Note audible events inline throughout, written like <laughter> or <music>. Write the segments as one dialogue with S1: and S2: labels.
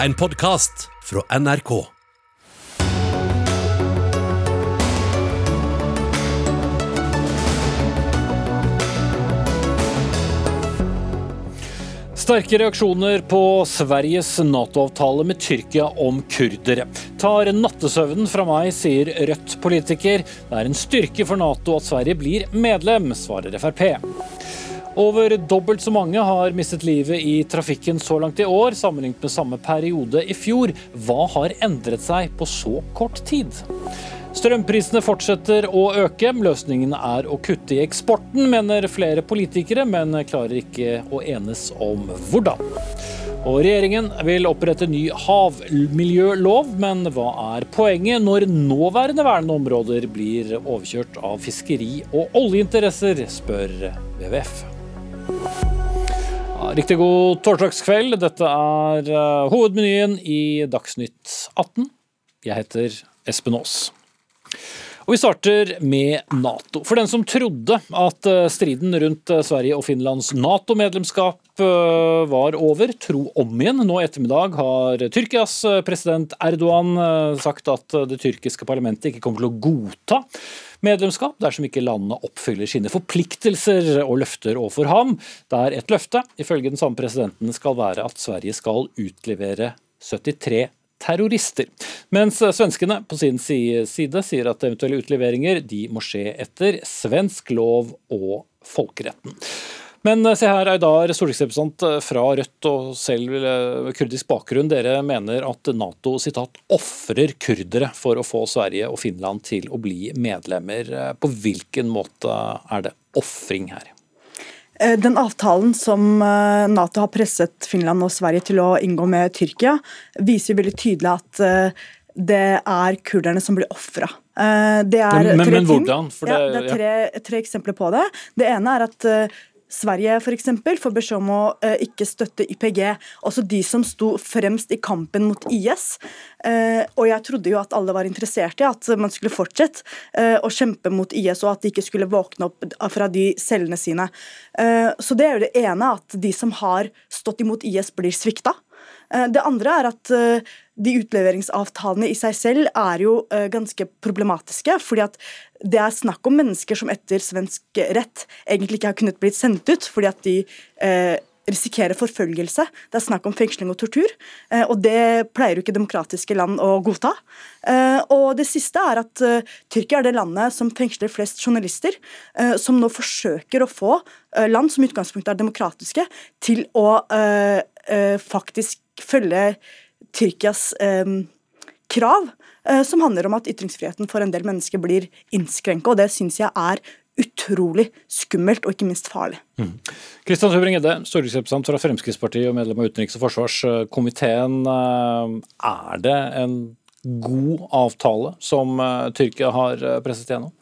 S1: En podkast fra NRK.
S2: Sterke reaksjoner på Sveriges Nato-avtale med Tyrkia om kurdere. Tar nattesøvnen fra meg, sier Rødt-politiker. Det er en styrke for Nato at Sverige blir medlem, svarer Frp. Over dobbelt så mange har mistet livet i trafikken så langt i år, sammenlignet med samme periode i fjor. Hva har endret seg på så kort tid? Strømprisene fortsetter å øke. Løsningen er å kutte i eksporten, mener flere politikere, men klarer ikke å enes om hvordan. Og Regjeringen vil opprette ny havmiljølov, men hva er poenget når nåværende vernede områder blir overkjørt av fiskeri- og oljeinteresser, spør WWF. Riktig god torsdagskveld. Dette er uh, hovedmenyen i Dagsnytt 18. Jeg heter Espen Aas. Og Vi starter med Nato. For den som trodde at striden rundt Sverige og Finlands Nato-medlemskap var over, tro om igjen. Nå i ettermiddag har Tyrkias president Erdogan sagt at det tyrkiske parlamentet ikke kommer til å godta medlemskap dersom ikke landene oppfyller sine forpliktelser og løfter overfor ham. Der et løfte, ifølge den samme presidenten, skal være at Sverige skal utlevere 73 terrorister. Mens svenskene på sin side sier at eventuelle utleveringer de må skje etter svensk lov og folkeretten. Men se her, Aydar, stortingsrepresentant fra Rødt og selv kurdisk bakgrunn. Dere mener at Nato sitat, ofrer kurdere for å få Sverige og Finland til å bli medlemmer. På hvilken måte er det ofring her?
S3: Den avtalen som Nato har presset Finland og Sverige til å inngå med Tyrkia, viser veldig tydelig at det er kurderne som blir ofra. Det er
S2: men, men,
S3: tre
S2: men hvordan?
S3: Det, ja, det er tre, tre, eksempler på det. Det ene er at Sverige for eksempel, får beskjed om å eh, ikke støtte YPG, altså de som sto fremst i kampen mot IS. Eh, og jeg trodde jo at alle var interessert i at man skulle fortsette eh, å kjempe mot IS, og at de ikke skulle våkne opp fra de cellene sine. så det er jo det ene, at de som har stått imot IS, blir svikta. Det andre er at de utleveringsavtalene i seg selv er jo ganske problematiske. fordi at det er snakk om mennesker som etter svensk rett egentlig ikke har kunnet blitt sendt ut fordi at de eh, risikerer forfølgelse. Det er snakk om fengsling og tortur, eh, og det pleier jo ikke demokratiske land å godta. Eh, og det siste er at eh, Tyrkia er det landet som fengsler flest journalister, eh, som nå forsøker å få eh, land som i utgangspunktet er demokratiske, til å faktisk følge Tyrkias krav Eh, som handler om at ytringsfriheten for en del mennesker blir innskrenka. Og det syns jeg er utrolig skummelt og ikke minst farlig.
S2: Kristian mm. Tubring-Edde, stortingsrepresentant fra Fremskrittspartiet og medlem av utenriks- og forsvarskomiteen. Eh, er det en god avtale som eh, Tyrkia har presset gjennom?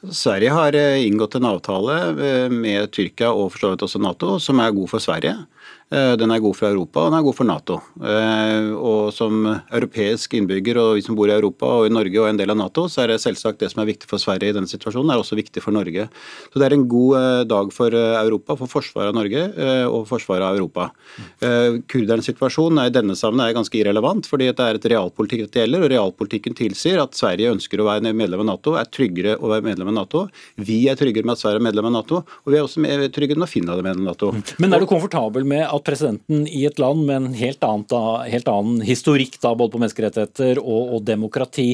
S4: Sverige har inngått en avtale med Tyrkia og for så vidt også Nato som er god for Sverige. Eh, den er god for Europa og den er god for Nato. Eh, og Som europeisk innbygger og vi som bor i Europa og i Norge og en del av Nato, så er det selvsagt det som er viktig for Sverige i denne situasjonen, er også viktig for Norge. Så Det er en god eh, dag for Europa, for forsvaret av Norge og forsvaret av Europa. Kurdernes situasjon er i denne sammenheng ganske irrelevant, fordi det er et realpolitikk dette gjelder, og realpolitikken tilsier at Sverige ønsker å være medlem av Nato, er tryggere å være medlem av Nato. Vi er tryggere med at Sverige er medlem av Nato, og vi er også tryggere når Finland er medlem av Nato.
S2: Men er du komfortabel med at presidenten i et land med en helt, da, helt annen historikk da, både på menneskerettigheter og, og demokrati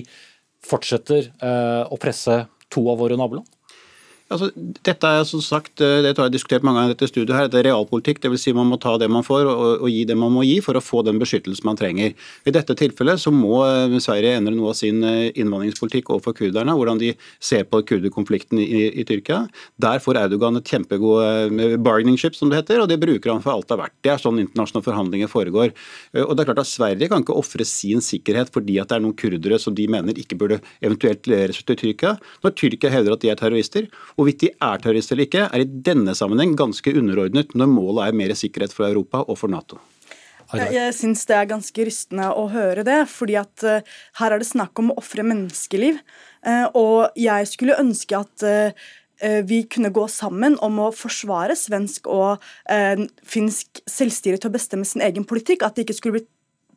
S2: fortsetter eh, å presse to av våre naboland?
S4: Altså, dette er som sagt, eh, det har jeg diskutert mange ganger i dette studiet her, det er realpolitikk. Dvs. Si man må ta det man får og, og, gi det man må gi for å få den beskyttelsen man trenger. I dette tilfellet så må eh, Sverige endre noe av sin eh, innvandringspolitikk overfor kurderne. Hvordan de ser på kurderkonflikten i, i, Tyrkia. Der får Erdogan et kjempegod bargaining ship, som det heter, og det bruker han for alt det er verdt. Det er sånn internasjonale forhandlinger foregår. Og det er klart at Sverige kan ikke ofre sin sikkerhet fordi at det er noen kurdere som de mener ikke burde eventuelt leveres til Tyrkia, når Tyrkia hevder at de er terrorister. Hvorvidt de er terrorister eller ikke, er i denne sammenheng ganske underordnet når målet er mer sikkerhet for Europa og for Nato.
S3: Jeg, jeg syns det er ganske rystende å høre det, fordi at uh, her er det snakk om å ofre menneskeliv. Uh, og jeg skulle ønske at uh, vi kunne gå sammen om å forsvare svensk og finsk selvstyre til å bestemme sin egen politikk. At det ikke skulle bli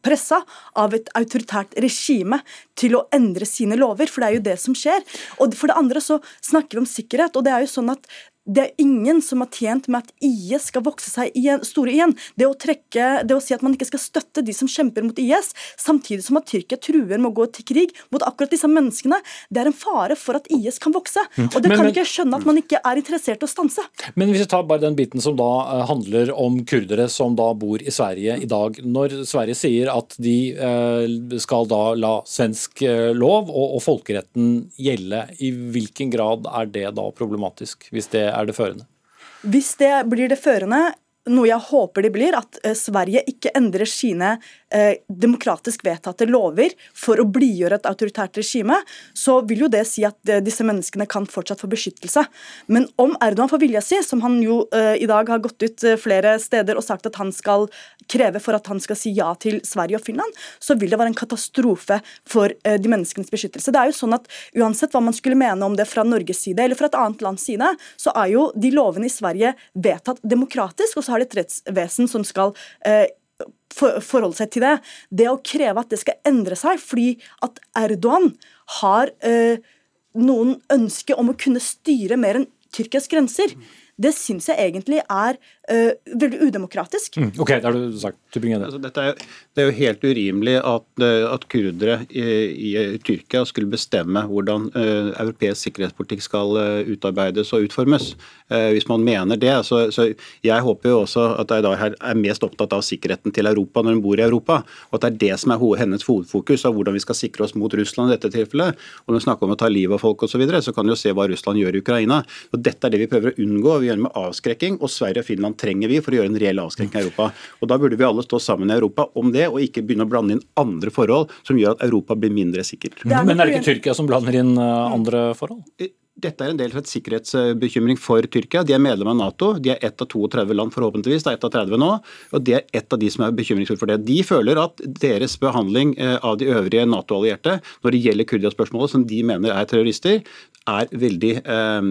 S3: pressa av et autoritært regime til å endre sine lover, for det er jo det som skjer. Og for det andre så snakker vi om sikkerhet, og det er jo sånn at det er ingen som har tjent med at IS skal vokse seg igjen, store igjen. Det å, trekke, det å si at man ikke skal støtte de som kjemper mot IS, samtidig som at Tyrkia truer med å gå til krig mot akkurat disse menneskene, det er en fare for at IS kan vokse.
S2: Mm.
S3: Og det
S2: Men-
S3: kan ikke jeg skjønne at man ikke er interessert i å stanse.
S2: Men hvis vi tar bare den biten som da eh, handler om kurdere som da bor i Sverige i dag. Når Sverige sier at de eh, skal da la svensk eh, lov og, og folkeretten gjelde, i hvilken grad er det da problematisk, hvis det er det førende?
S3: Hvis det blir det førende, noe jeg håper det blir, at eh, Sverige ikke endrer sine demokratisk vedtatte lover for å blidgjøre et autoritært regime, så vil jo det si at eh, disse menneskene kan fortsatt få beskyttelse. Men om Erdogan får vilja si, som han jo eh, i dag har gått ut eh, flere steder og sagt at han skal kreve for at han skal si ja til Sverige og Finland, så vil det være en katastrofe for eh, de menneskenes beskyttelse. Det er jo sånn at Uansett hva man skulle mene om det fra Norges side eller fra et annet lands side, så er jo de lovene i Sverige vedtatt demokratisk, og så har de et rettsvesen som skal eh, forholde seg til det. Det å kreve at det skal endre seg fordi at Erdogan har eh, noen ønske om å kunne styre mer enn Tyrkias grenser, det syns jeg egentlig er eh, veldig udemokratisk.
S2: Ok, det har du sagt.
S4: Altså, dette er, det er jo helt urimelig at, eh, at kurdere i, i Tyrkia skulle bestemme hvordan uh, europeisk sikkerhetspolitikk skal utarbeides og utformes. Uh, hvis man mener det. Så, så jeg håper jo også at Aydar her er mest opptatt av sikkerheten til Europa når hun bor i Europa, og at det er det som er hennes hovedfokus av hvordan vi skal sikre oss mot Russland i dette tilfellet. Og når vi snakker om å ta livet av folk osv., så, videre, så kan vi jo se hva Russland gjør i Ukraina. Og Dette er det vi prøver å unngå. Vi gjør det med avskrekking, og Sverige og Finland trenger vi for å gjøre en reell avskrekking i Europa. Og Da burde vi alle stå sammen i Europa om det, og ikke begynne å blande inn andre forhold som gjør at Europa blir mindre sikkert.
S3: Er
S2: Men er det ikke Tyrkia som blander inn eh, andre forhold?
S4: Dette er en del av et sikkerhetsbekymring for Tyrkia. De er medlem av Nato. De er ett av 32 land, forhåpentligvis. Det er ett av 30 nå. Og det er ett av de som er bekymringsfulle for det. De føler at deres behandling eh, av de øvrige Nato-allierte når det gjelder Kurdia-spørsmålet, som de mener er terrorister, er veldig eh,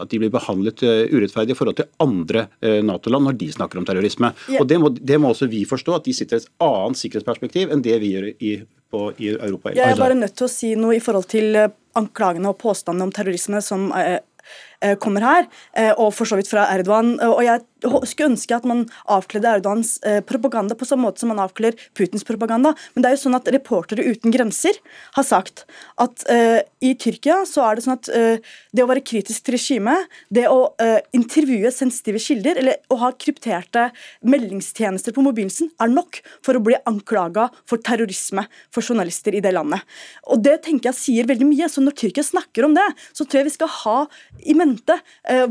S4: At de blir behandlet eh, urettferdig i forhold til andre Nato-land når de snakker om terrorisme.
S3: Ja.
S4: Og det må, det må også vi forstå, at de sitter i et annet sikkerhetsperspektiv enn det vi gjør i, på, i Europa.
S3: Jeg er bare nødt til å si noe i forhold til eh, anklagene og påstandene om terrorisme som eh, eh, kommer her, og for så vidt fra Erdogan. Og jeg skulle ønske at man avkledde Erdogans eh, propaganda på samme måte som man avkler Putins propaganda. Men det er jo sånn at Reportere uten grenser har sagt at uh, i Tyrkia så er det sånn at uh, det å være kritisk til regimet, det å uh, intervjue sensitive kilder, eller å ha krypterte meldingstjenester på mobilen sin, er nok for å bli anklaga for terrorisme for journalister i det landet. Og Det tenker jeg sier veldig mye. Så når Tyrkia snakker om det, så tror jeg vi skal ha i mente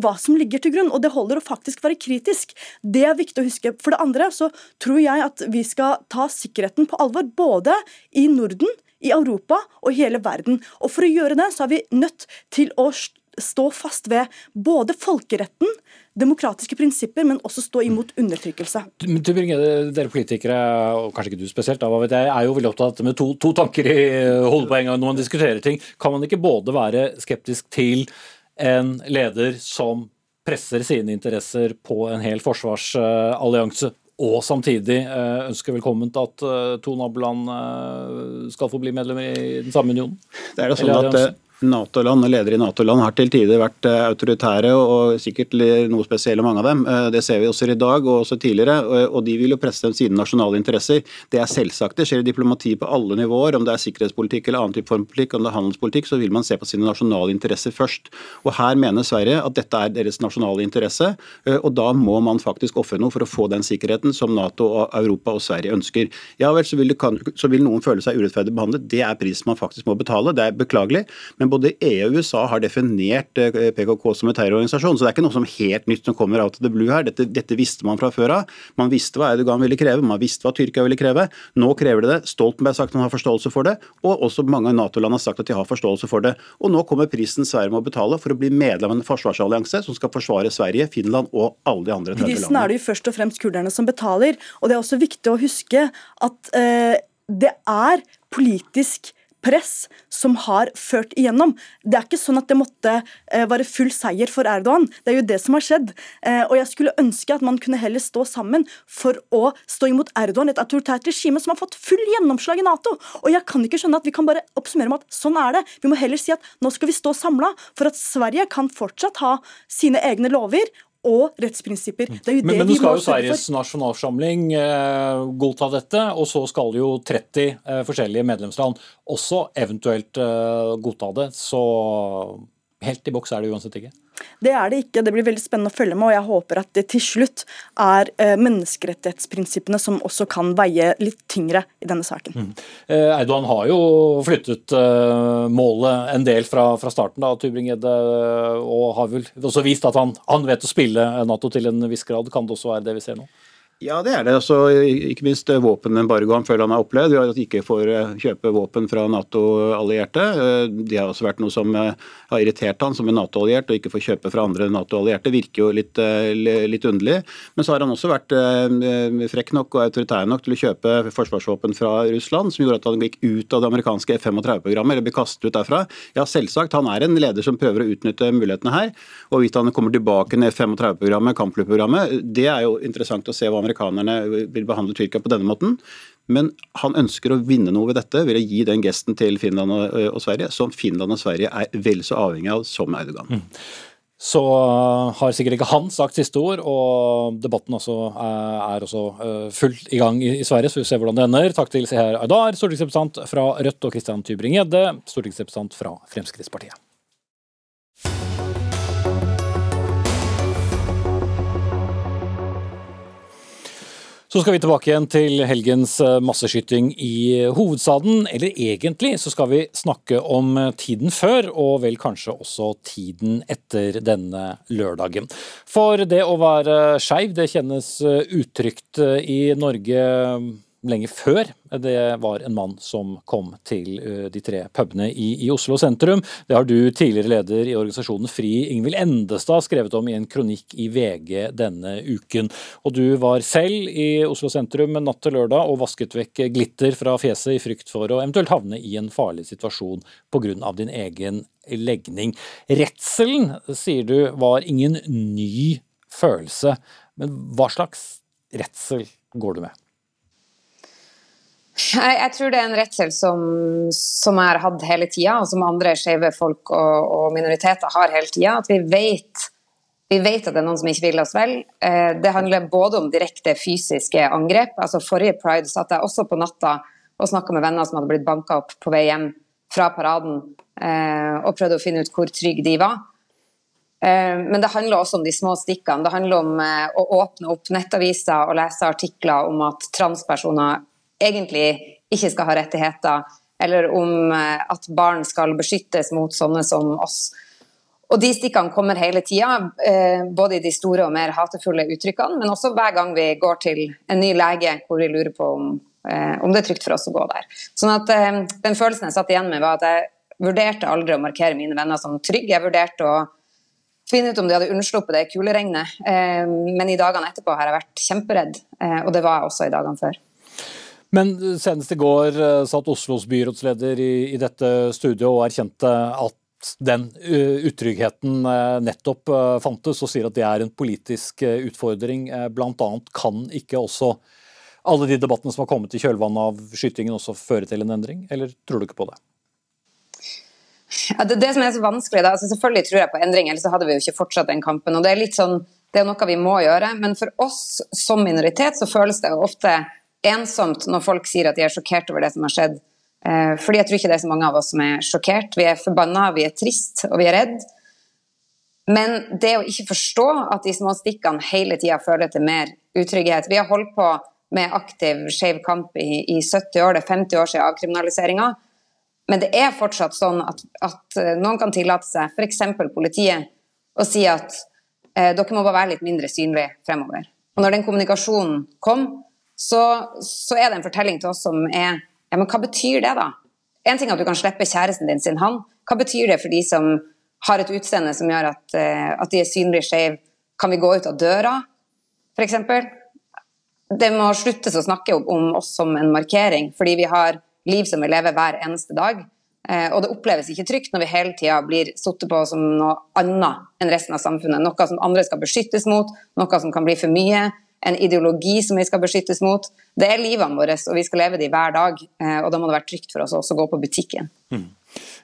S3: hva som ligger til grunn. Og det holder å faktisk være kritisk. Det er viktig å huske. For det andre så tror jeg at vi skal ta sikkerheten på alvor, både i Norden, i Europa og hele verden. Og for å gjøre det, så er vi nødt til å stå fast ved både folkeretten, demokratiske prinsipper, men også stå imot undertrykkelse.
S2: Tybring-Gjedde, Dere politikere, og kanskje ikke du spesielt, da, vet jeg, er jo veldig opptatt med to, to tanker i hodet på en gang når man diskuterer ting. Kan man ikke både være skeptisk til en leder som presser sine interesser på en hel forsvarsallianse, og samtidig ønsker velkommen til at eh, to naboland eh, skal få bli medlemmer i den samme unionen?
S4: Det er jo sånn at eh, NATO-land og ledere i Nato-land har til tider vært eh, autoritære og sikkert noe spesielle, mange av dem. Eh, Det ser vi også i dag og også tidligere. og- Og de vil jo presse dem sine nasjonale interesser. Det er selvsagt. Det skjer i diplomati på alle nivåer. Om det er sikkerhetspolitikk eller annen type formpolitikk, om det er handelspolitikk, så vil man se på sine nasjonale interesser først. Og Her mener Sverige at dette er deres nasjonale interesse, eh, og da må man faktisk ofre noe for å få den sikkerheten som Nato, og Europa og Sverige ønsker. Ja vel, så vil, kan, så vil noen føle seg urettferdig behandlet. Det er prisen man faktisk må betale. Det er beklagelig. Men både EU og USA har definert eh, PKK som en terrororganisasjon, så det er ikke noe som helt nytt som kommer out of the blue her. Dette, dette visste man fra før av. Man visste hva Erdogan ville kreve, man visste hva Tyrkia ville kreve. Nå krever de det. Stoltenberg har sagt at han har forståelse for det, og også mange Nato-land har sagt at de har forståelse for det. Og nå kommer prisen Sverige må betale for å bli medlem av en forsvarsallianse som skal forsvare Sverige, Finland og alle de andre 30
S3: Prisen er det jo først og fremst kurderne som betaler. Og det er også viktig å huske at eh, det er politisk press som har ført igjennom. Det er ikke sånn at det måtte eh, være full seier for Erdogan. Det er jo det som har skjedd. Eh, og jeg skulle ønske at man kunne heller stå sammen for å stå imot Erdogan, et autoritært regime som har fått full gjennomslag i Nato. Og jeg kan ikke skjønne at vi kan bare oppsummere med at sånn er det. Vi må heller si at nå skal vi stå samla for at Sverige kan fortsatt ha sine egne lover og rettsprinsipper. Det er jo
S2: Men,
S3: det
S2: men nå
S3: vi må
S2: skal jo. Sveriges nasjonalforsamling eh, godta dette, og så skal jo 30 eh, forskjellige medlemsland også eventuelt eh, godta det. Så helt i boks er det uansett ikke.
S3: Det er det ikke. Det blir veldig spennende å følge med, og jeg håper at det til slutt er eh, menneskerettighetsprinsippene som også kan veie litt tyngre i denne saken.
S2: Mm. Erdogan har jo flyttet eh, målet en del fra, fra starten, da, Tybring-Gjedde, og har vel også vist at han, han vet å spille Nato til en viss grad. Kan det også være det vi ser nå?
S4: Ja, det er det. Altså, ikke minst våpenembargoen våpenembargo han han har opplevd. ved At de ikke får eh, kjøpe våpen fra Nato-allierte. Eh, Det har også vært noe som eh, har irritert han som en Nato-alliert, og ikke få kjøpe fra andre Nato-allierte. Virker jo litt, eh, litt underlig. Men så har han også vært eh, frekk nok og autoritær nok til å kjøpe forsvarsvåpen fra Russland, som gjorde at han gikk ut av det amerikanske F-35-programmet, eller ble kastet ut derfra. Ja, selvsagt. Han er en leder som prøver å utnytte mulighetene her. Og hvis han kommer tilbake til F-35-programmet, kampflyprogrammet, det er jo interessant å se hva amerikanerne vil behandle Tyrkia på denne måten. Men han ønsker å vinne noe ved dette ved å gi den gesten til Finland og, Sverige, som Finland og Sverige er vel så avhengig av som Erdogan.
S2: Så eh, har sikkert ikke han sagt siste ord, og debatten også er, også fullt i gang i Sverige, så vi ser hvordan det ender. Takk til Seher Aydar, stortingsrepresentant fra Rødt, og Christian Tybring-Gjedde, stortingsrepresentant fra Fremskrittspartiet. Så skal vi tilbake igjen til helgens eh, masseskyting i hovedstaden. Eller egentlig så skal vi snakke om eh, tiden før, og vel kanskje også tiden etter denne lørdagen. For det å være skeiv, det kjennes eh, utrygt eh, i Norge lenge før det var en mann som kom til eh, de tre pubene i, i Oslo sentrum. Det har du, tidligere leder i organisasjonen FRI, Ingvild Endestad, skrevet om i en kronikk i VG denne uken. Og du var selv i Oslo sentrum natt til lørdag og vasket vekk glitter fra fjeset i frykt for å eventuelt havne i en farlig situasjon pga. din egen legning. Redselen, sier du, var ingen ny følelse. Men hva slags redsel går du med?
S5: Jeg, jeg tror det er en redsel som, som jeg har hatt hele tida, og som andre skeive folk og, og minoriteter har hele tida. At vi vet, vi vet at det er noen som ikke vil oss vel. Eh, det handler både om direkte fysiske angrep. altså Forrige pride satt jeg også på natta og snakka med venner som hadde blitt banka opp på vei hjem fra paraden, eh, og prøvde å finne ut hvor trygge de var. Eh, Men det handler også om de små stikkene. Det handler om eh, å åpne opp nettaviser og lese artikler om at transpersoner egentlig ikke skal ha rettigheter, eller om eh, at barn skal beskyttes mot sånne som oss. Og De stikkene kommer hele tida, både i de store og mer hatefulle uttrykkene, men også hver gang vi går til en ny lege hvor vi lurer på om, eh, om det er trygt for oss å gå der. Sånn at eh, Den følelsen jeg satt igjen med, var at jeg vurderte aldri å markere mine venner som trygge. Jeg vurderte å finne ut om de hadde unnsluppet det kuleregnet. Eh, Men i dagene etterpå har jeg vært kjemperedd, eh, og det var jeg også i dagene før.
S2: Men senest i går eh, satt Oslos byrådsleder i, i dette studioet og erkjente at den uh, utryggheten uh, nettopp fantes, og sier at det er en politisk utfordring. Blant annet kan ikke også alle de debattene som har kommet i kjølvannet av skytingen også føre til en endring, eller tror du ikke på det?
S5: Ja, det, det som er så vanskelig da, altså Selvfølgelig tror jeg på endring, ellers hadde vi jo ikke fortsatt den kampen. og Det er litt sånn, det er noe vi må gjøre. Men for oss som minoritet så føles det jo ofte ensomt når folk sier at de er sjokkert over det som har skjedd. Eh, fordi jeg tror ikke det er så mange av oss som er sjokkert. Vi er forbanna, vi er trist og vi er redd. Men det å ikke forstå at de små stikkene hele tida fører til mer utrygghet Vi har holdt på med aktiv skeiv kamp i, i 70 år, det er 50 år siden avkriminaliseringa. Men det er fortsatt sånn at, at eh, noen kan tillate seg, f.eks. politiet, å si at eh, dere må bare være litt mindre synlige fremover. Og når den kommunikasjonen kom, så, så er det en fortelling til oss som er Ja, men hva betyr det, da? En ting er at du kan slippe kjæresten din sin hånd. Hva betyr det for de som har et utseende som gjør at, eh, at de er synlig skeive? Kan vi gå ut av døra, f.eks.? Det må sluttes å snakke om oss som en markering, fordi vi har liv som vi lever hver eneste dag. Eh, og det oppleves ikke trygt når vi hele tida blir sittet på som noe annet enn resten av samfunnet. Noe som andre skal beskyttes mot, noe som kan bli for mye. En ideologi som vi skal beskyttes mot. Det er livene våre, og vi skal leve de hver dag. Eh, og da må det være trygt for oss også å gå på butikken.
S2: Mm.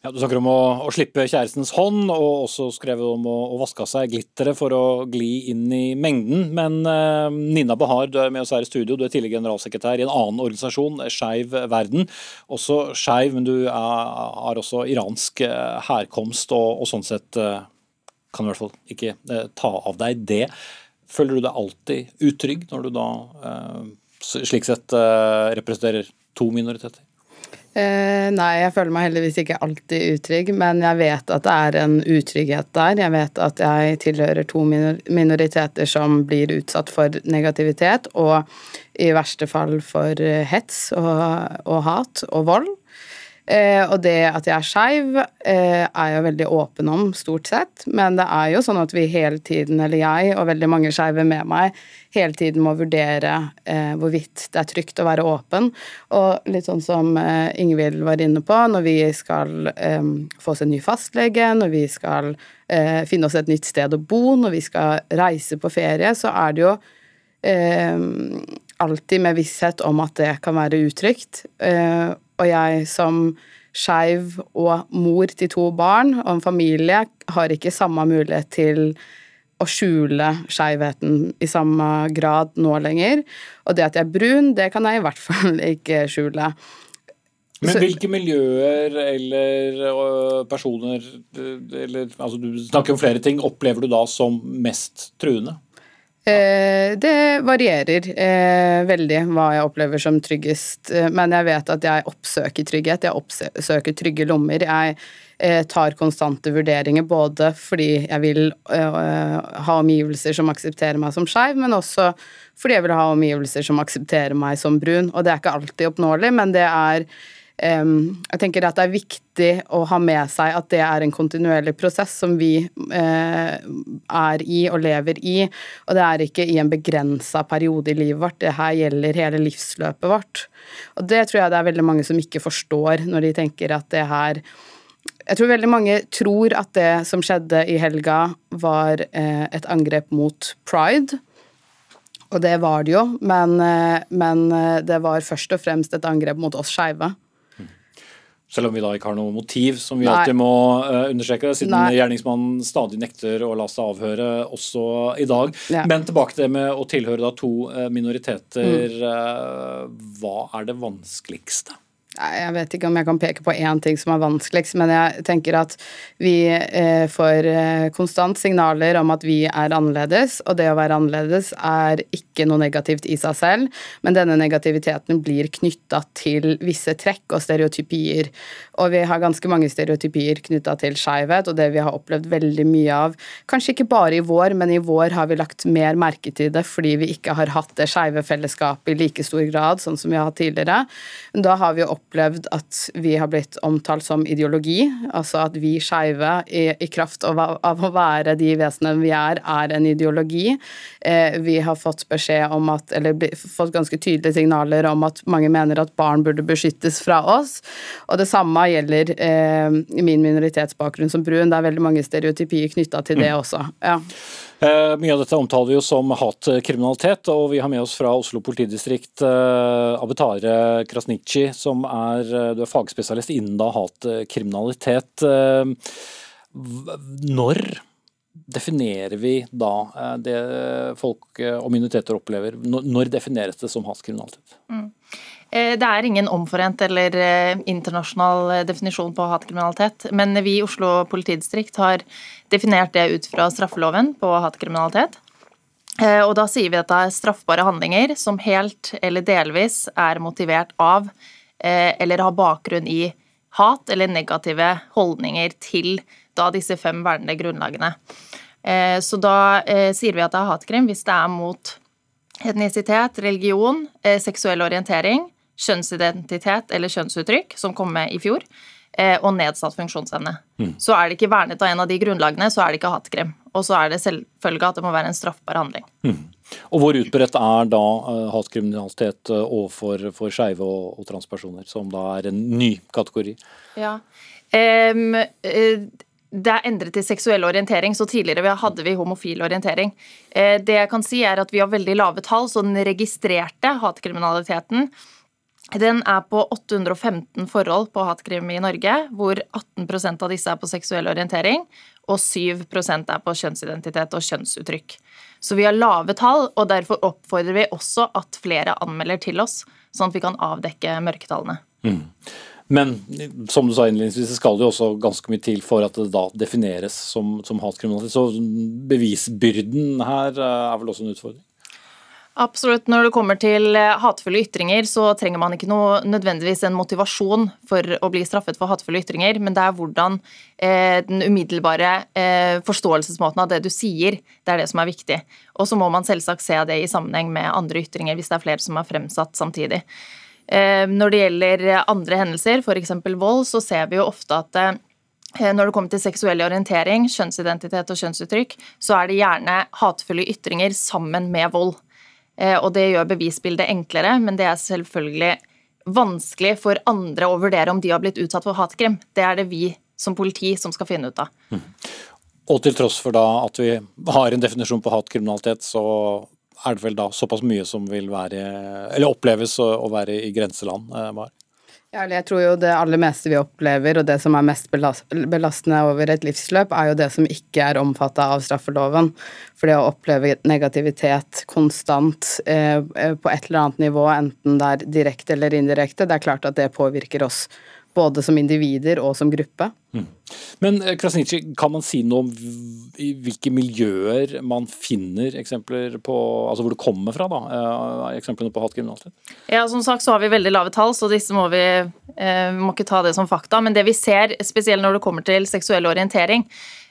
S2: Ja, du snakker om å, å, slippe kjærestens hånd, og også skrevet om å, å vaske av seg glitteret for å gli inn i mengden. Men eh, Nina Bahar, du er med oss her i studio. Du er tidligere generalsekretær i en annen organisasjon, Skeiv Verden. Også skeiv, men du er, har også iransk uh, herkomst, og, og, sånn sett kan du i hvert fall ikke ta av deg det. Føler du deg alltid utrygg når du da slik sett representerer to minoriteter?
S6: Eh, nei, jeg føler meg heldigvis ikke alltid utrygg, men jeg vet at det er en utrygghet der. Jeg vet at jeg tilhører to minoriteter som blir utsatt for negativitet, og i verste fall for eh, hets og, og hat og vold. Eh, og det at jeg er skeiv, eh, er jeg veldig åpen om, stort sett. Men det er jo sånn at vi hele tiden, eller jeg og veldig mange skeive med meg, hele tiden må vurdere eh, hvorvidt det er trygt å være åpen. Og litt sånn som eh, Ingvild var inne på, når vi skal eh, få oss en ny fastlege, når vi skal eh, finne oss et nytt sted å bo, når vi skal reise på ferie, så er det jo alltid med visshet om at det kan være utrygt. Og jeg som skeiv og mor til to barn og en familie har ikke samme mulighet til å skjule skeivheten i samme grad nå lenger. Og det at jeg er brun, det kan jeg i hvert fall <laughs> ikke skjule.
S2: Men hvilke miljøer eller personer eller, altså Du snakker om flere ting. Opplever du da som mest truende?
S6: Eh, det varierer eh, veldig hva jeg opplever som tryggest, eh, men jeg vet at jeg oppsøker trygghet. Jeg oppsøker trygge lommer. Jeg tar konstante vurderinger både fordi jeg vil ha omgivelser som aksepterer meg som skeiv, men også fordi jeg vil ha omgivelser som aksepterer meg som brun. Og det er ikke alltid oppnåelig, men det er jeg tenker at det er viktig å ha med seg at det er en kontinuerlig prosess som vi eh, er i og lever i. Og det er ikke i en begrensa periode i livet vårt, det her gjelder hele livsløpet vårt. Og det tror jeg det er veldig mange som ikke forstår når de tenker at det her jeg tror veldig mange tror at det som skjedde i helga, var eh, et angrep mot pride. Og det var det jo, men, eh, men det var først og fremst et angrep mot oss skeive.
S2: Selv om vi da ikke har noe motiv, som vi Nei. alltid må uh, understreke, siden Nei. gjerningsmannen stadig nekter å la seg avhøre også i dag. Ja. Men tilbake til det med å tilhøre da to uh, minoriteter. Mm. Uh, hva er det vanskeligste?
S6: Jeg vet ikke om jeg kan peke på én ting som er vanskeligst, men jeg tenker at vi eh, får eh, konstant signaler om at vi er annerledes, og det å være annerledes er ikke noe negativt i seg selv, men denne negativiteten blir knytta til visse trekk og stereotypier. Og vi har ganske mange stereotypier knytta til skeivhet, og det vi har opplevd veldig mye av, kanskje ikke bare i vår, men i vår har vi lagt mer merke til det fordi vi ikke har hatt det skeive fellesskapet i like stor grad, sånn som vi har hatt tidligere. Da har vi opplevd opplevd at vi har blitt omtalt som ideologi. Altså at vi skeive, i, i, kraft av, av, å være de vesenene vi er, er en ideologi. Eh, vi har fått beskjed om at, eller fått ganske tydelige signaler om at mange mener at barn burde beskyttes fra oss. Og det samme gjelder eh, min minoritetsbakgrunn som brun. Det er veldig mange stereotypier knytta til det mm. også. Ja.
S2: Eh, mye av dette omtaler vi jo som hatkriminalitet, og vi har med oss fra Oslo politidistrikt eh, Abetare Krasnici, som er, du er fagspesialist innen da hatkriminalitet. Når definerer vi da det folk og minoriteter opplever? Når defineres det som hatkriminalitet? Mm.
S7: Eh, det er ingen omforent eller eh, internasjonal eh, definisjon på hatkriminalitet, men vi i Oslo politidistrikt har definert det ut fra straffeloven på hatkriminalitet. Og da sier vi at det er straffbare handlinger som helt eller delvis er motivert av eller har bakgrunn i hat eller negative holdninger til da disse fem vernede grunnlagene. Så da sier vi at det er hatkrim hvis det er mot etnisitet, religion, seksuell orientering, kjønnsidentitet eller kjønnsuttrykk, som kom med i fjor, eh, og nedsatt funksjonsevne. Mm. Så er det ikke vernet av en av de grunnlagene, så er det ikke hatkrim. Og så er det selvfølgelig at det må være en straffbar handling. Mm.
S2: Og hvor utbredt er da uh, hatkriminalitet uh, overfor for skeive og, og, transpersoner, som da er en ny kategori?
S7: Ja, um, det er endret til seksuell orientering, så tidligere hadde vi homofil orientering. Det jeg kan si er at Vi har veldig lave tall, så den registrerte hatkriminaliteten den er på 815 forhold på hatkrim i Norge, hvor 18% av disse er på seksuell orientering, og 7% er på kjønnsidentitet og kjønnsuttrykk. Så vi har lave tall, og derfor oppfordrer vi også at flere anmelder til oss, sånn at vi kan avdekke mørketallene. Mm.
S2: Men som du sa innledningsvis, det skal jo også ganske mye til for at det da defineres som, som hatkriminalitet. Så bevisbyrden her eh, er vel også en utfordring?
S7: Absolutt. Når det kommer til eh, hatefulle ytringer, så trenger man ikke noe nødvendigvis en motivasjon for å bli straffet for hatefulle ytringer, men det er hvordan eh, den umiddelbare eh, forståelsesmåten av det du sier, det er det som er viktig. Og så må man selvsagt se det i sammenheng med andre ytringer, hvis det er flere som er fremsatt samtidig. Eh, når det gjelder andre hendelser, f.eks. vold, så ser vi jo ofte at eh, når det kommer til seksuell orientering, kjønnsidentitet og kjønnsuttrykk, så er det gjerne hatefulle ytringer sammen med vold. Eh, og det gjør bevisbildet enklere, men det er selvfølgelig vanskelig for andre å vurdere om de har blitt utsatt for hatkrim. Det er det vi som politi som skal finne ut av. Mm.
S2: Og til tross for da at vi har en definisjon på hatkriminalitet, så er det vel da såpass mye som vil være, eller oppleves å være i grenseland? Var.
S6: Ja, jeg tror jo det aller meste vi opplever, og det som er mest belastende over et livsløp, er jo det som ikke er omfatta av straffeloven. For det å oppleve negativitet konstant eh, eh, på et eller annet nivå, enten det er direkte eller indirekte, det er klart at det påvirker oss både som individer og som gruppe. Mm.
S2: Men eh, kan man si noe om i hvilke miljøer man finner eksempler på, altså hvor det kommer fra, da, eh, eksemplene på hatkriminalitet?
S7: Ja, Som sagt så har vi veldig lave tall, så disse må vi vi må ikke ta det som fakta. Men det vi ser, spesielt når det kommer til seksuell orientering,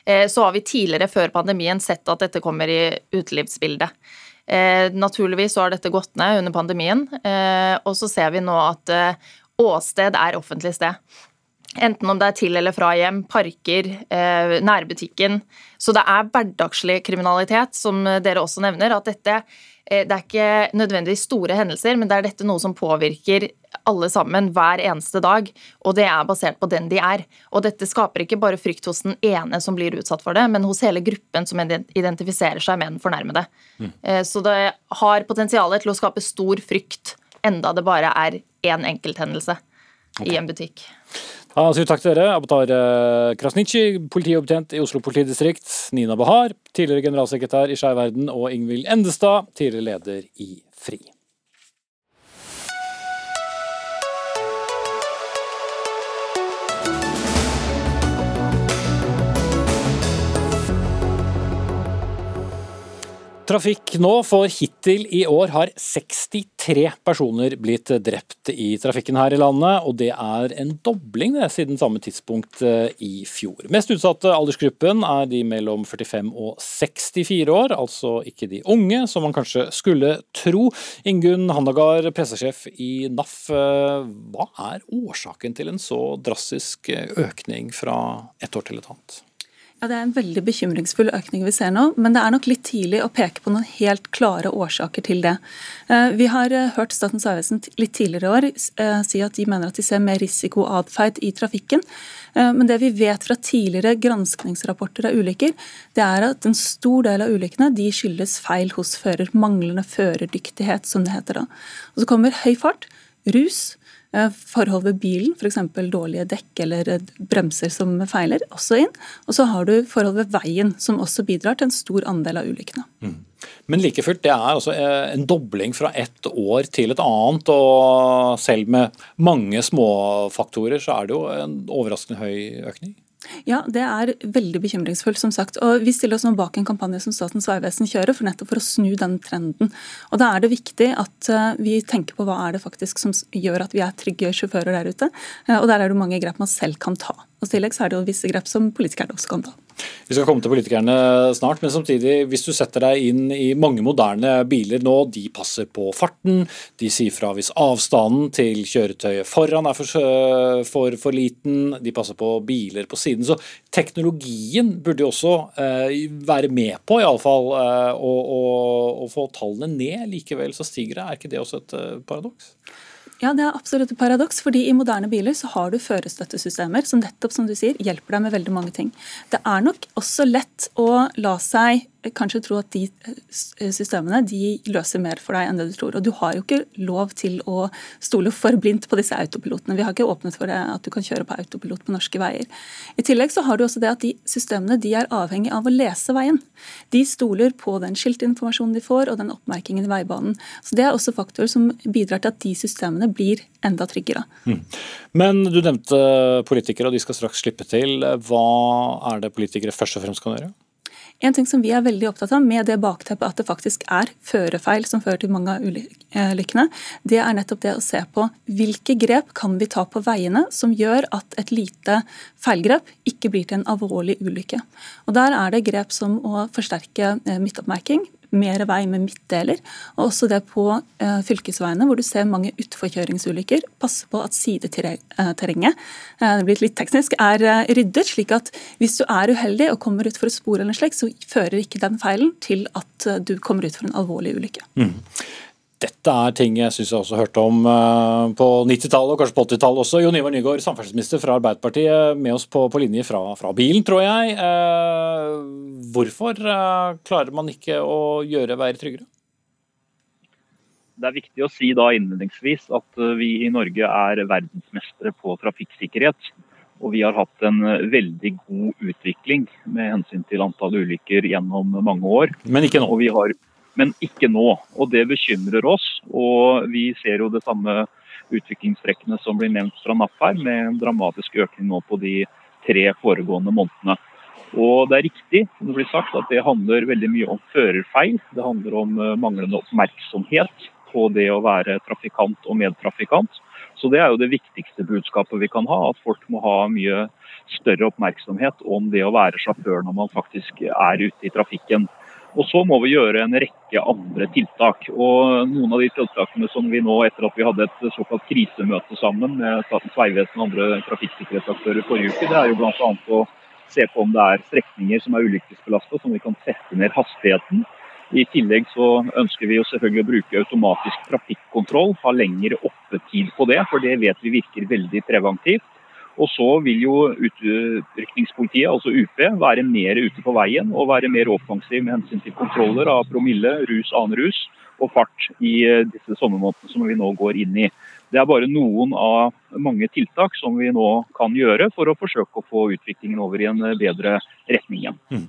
S7: eh, så har vi tidligere, før pandemien, sett at dette kommer i utelivsbildet. Eh, naturligvis så har dette gått ned under pandemien, eh, og så ser vi nå at Åsted er offentlig sted. Enten om det er til eller fra hjem, parker, eh, nærbutikken. Så det er hverdagslig kriminalitet, som dere også nevner. At dette eh, det er ikke nødvendigvis store hendelser, men det er dette noe som påvirker alle sammen hver eneste dag, og det er basert på den de er. Og dette skaper ikke bare frykt hos den ene som blir utsatt for det, men hos hele gruppen som identifiserer seg med den fornærmede. Mm. Eh, så det har potensial til å skape stor frykt, enda det bare er én enkelthendelse okay. i en butikk.
S2: Da sier vi takk til dere. Abatar eh, Krasnitsji, politiopptjent i Oslo politidistrikt. Nina Bahar, tidligere generalsekretær i Skeiv Verden. Og Ingvild Endestad, tidligere leder i FRI. Trafikk nå, for hittil i år har 63 personer blitt drept i trafikken her i landet, og det er en dobling det, siden samme tidspunkt eh, i fjor. Mest utsatte aldersgruppen er de mellom 45 og 64 år, altså ikke de unge, som man kanskje skulle tro. Ingunn Handagard, pressesjef i NAF, eh, hva er årsaken til en så drastisk økning fra et år til et annet?
S8: Ja, Det er en veldig bekymringsfull økning vi ser nå, men det er nok litt tidlig å peke på noen helt klare årsaker til det. Eh, vi har eh, hørt Statens vegvesen litt tidligere i år eh, si at de mener at de ser mer risikoatferd i trafikken. Men det vi vet fra tidligere granskningsrapporter av ulykker, det er at en stor del av ulykkene de skyldes feil hos fører. Manglende førerdyktighet, som det heter da. Og Så kommer høy fart, rus, forhold ved bilen, f.eks. dårlige dekk eller eh, bremser som feiler, også inn. Og så har du forhold ved veien, som også bidrar til en stor andel av ulykkene. Mm.
S2: Men like fullt, det er altså eh, en dobling fra ett år til et annet. Og selv med mange småfaktorer, så er det jo en overraskende høy økning?
S8: Ja, det er veldig bekymringsfullt, som sagt. Og Vi stiller oss nå bak en kampanje som Statens vegvesen kjører, for nettopp for å snu den trenden. Og Da er det viktig at eh, vi tenker på hva er det faktisk som gjør at vi er trygge sjåfører der ute. Eh, og Der er det mange grep man selv kan ta. Og I tillegg så er det jo visse grep som politikerne også kan ta.
S2: Vi skal komme til politikerne snart, men samtidig, hvis du setter deg inn i mange moderne biler nå, de passer på farten, de sier fra hvis avstanden til kjøretøyet foran er for, for, for liten, de passer på biler på siden. Så teknologien burde jo også eh, være med på, iallfall, eh, å, å, å få tallene ned. Likevel så stiger det. Er ikke det også et eh, paradoks?
S8: Ja, det er absolutt et paradoks, fordi i moderne biler så har du førerstøttesystemer som nettopp, som du sier, hjelper deg med veldig mange ting. Det er nok også lett å la seg kanskje tro at de eh, systemene de løser mer for deg enn det du tror. Og du har jo ikke lov til å stole for blindt på disse autopilotene. Vi har ikke åpnet for det at du kan kjøre på autopilot på norske veier. I tillegg så har du også det at de systemene de er avhengig av å lese veien. De stoler på den skiltinformasjonen de får og den oppmerkingen i veibanen. Så Det er også faktorer som bidrar til at de systemene blir enda tryggere. Mm.
S2: Men du nevnte politikere, og de skal straks slippe til. Hva er det politikere først og fremst kan gjøre?
S8: En ting som vi er veldig opptatt av med det bakteppet at det faktisk er førerfeil som fører til mange av ulykkene, det er nettopp det å se på hvilke grep kan vi ta på veiene som gjør at et lite feilgrep ikke blir til en alvorlig ulykke. Og Der er det grep som å forsterke eh, midtoppmerking, mer vei med midtdeler. Og også det på eh, fylkesveiene hvor du ser mange utforkjøringsulykker. Passe på at sideterrenget eh, det blir litt teknisk, er eh, ryddet, slik at hvis du er uheldig og kommer ut for et spor, eller slik, så fører ikke den feilen til at eh, du kommer ut for en alvorlig ulykke. Mm.
S2: Dette er ting jeg syns jeg også hørte om uh, på 90-tallet og kanskje på 80-tallet også. Jon Ivar Nygaard, samferdselsminister fra Arbeiderpartiet, med oss på, på linje fra, fra, bilen, tror jeg. Eh, hvorfor uh, klarer man ikke å gjøre veier tryggere?
S9: Det er viktig å si da innledningsvis at vi i Norge er verdensmestere på trafikksikkerhet. Og vi har hatt en veldig god utvikling med hensyn til antall ulykker gjennom mange år.
S2: Men ikke nå?
S9: Og vi har men ikke nå. Og det bekymrer oss. Og vi ser jo det samme utviklingstrekkene som blir nevnt fra NAF her, med en dramatisk økning nå på de tre foregående månedene. Og det er riktig som det blir sagt, at det handler veldig mye om førerfeil. Det handler om eh, manglende oppmerksomhet på det å være trafikant og medtrafikant. Så det er jo det viktigste budskapet vi kan ha, at folk må ha mye større oppmerksomhet om det å være sjåfør når man faktisk er ute i trafikken. Og så må vi gjøre en rekke andre tiltak. Og noen av de tiltakene som vi nå, etter at vi hadde et såkalt krisemøte sammen med Statens vegvesen og andre trafikksikkerhetsaktører forrige uke, det er jo bl.a. å se på om det er strekninger som er ulykkesbelasta, som vi kan sette ned hastigheten. I tillegg så ønsker vi jo selvfølgelig å bruke automatisk trafikkontroll, ha lengre oppetid på det, for det vet vi virker veldig preventivt. Og så vil jo utrykningspolitiet, altså UP, være mer ute på veien og være mer offensiv med hensyn til kontroller av promille, rus, annen rus og fart i eh, disse sommermånedene som vi nå går inn i. Det er bare noen av mange tiltak som vi nå kan gjøre for å forsøke å få utviklingen over i en eh, bedre retning igjen. Mm.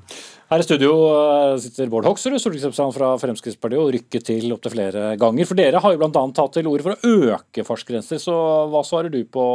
S2: Her i studio eh, sitter Bård Hoksrud, stortingsrepresentant fra Fremskrittspartiet, og rykket til opptil flere ganger. For dere har jo bl.a. tatt til orde for å øke fartsgrenser. Så hva svarer du på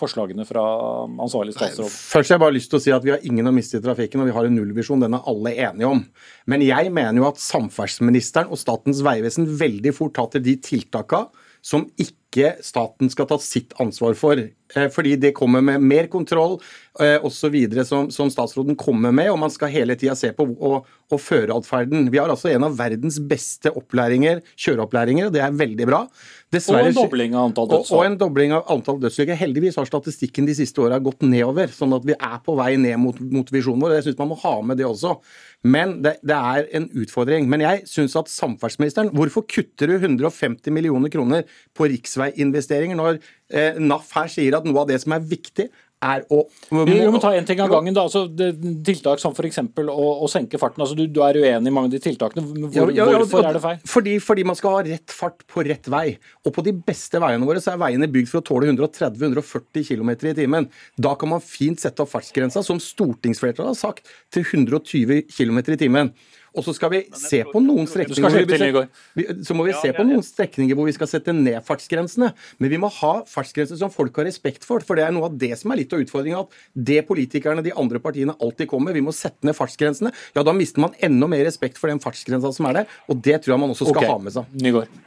S2: forslagene fra ansvarlig statsråd?
S10: Først har jeg bare lyst til å si at vi har ingen å miste i trafikken, og vi har en nullvisjon. Den er alle enige om. Men jeg mener jo at samferdselsministeren og Statens vegvesen veldig fort tar til de tiltakene som ikke staten skal ta sitt ansvar for. Eh, fordi det kommer med mer kontroll eh, osv. Som, som statsråden kommer med, og man skal hele tida se på og, og føreatferden. Vi har altså en av verdens beste opplæringer, kjøreopplæringer, og det er veldig bra.
S2: Dessverre, og en dobling av antall dødsfall.
S10: Og, og, en dobling av antall dødsulykker. Heldigvis har statistikken de siste åra gått nedover, sånn at vi er på vei ned mot, mot visjonen vår. og Jeg syns man må ha med det også. Men det, det er en utfordring. Men jeg syns at samferdselsministeren Hvorfor kutter du 150 millioner kroner på riksveiinvesteringer når eh, NAF her sier at noe av det som er viktig, er å
S2: må, Vi må ta en ting av gangen. da, altså det, Tiltak som f.eks. Å, å senke farten. altså du, du, er uenig i mange av de tiltakene. Hvor, ja, ja, ja, hvorfor er det feil?
S10: Fordi, fordi, man skal ha rett fart på rett vei. Og på de beste veiene våre så er veiene bygd for å tåle 130-140 km i timen. Da kan man fint sette opp fartsgrensa, som stortingsflertallet har sagt, til 120 km i timen. Og så skal vi se på noen strekninger så må vi se på noen strekninger hvor vi skal sette ned fartsgrensene. Men vi må ha fartsgrenser som folk har respekt for. For det er noe av det som er litt av utfordringa. At det politikerne, de andre partiene, alltid kommer. Vi må sette ned fartsgrensene. Ja, da mister man enda mer respekt for den fartsgrensa som er der. Og det tror jeg man også skal okay. ha med seg.
S2: Nygaard.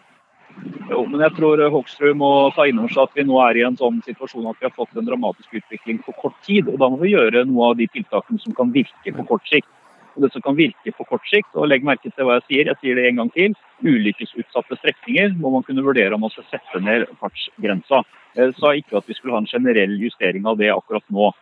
S9: Jo, men jeg tror eh, Hoksrud må ta inn over seg at vi nå er i en sånn situasjon at vi har fått en dramatisk utvikling på kort tid. og Da må vi gjøre noe av de tiltakene som kan virke på kort sikt. Og det som kan virke på kort sikt, og legg merke til hva jeg sier, jeg sier det en gang til, ulykkesutsatte strekninger må man kunne vurdere om man skal sette ned fartsgrensa. Jeg sa ikke at vi skulle ha en generell justering av det akkurat nå.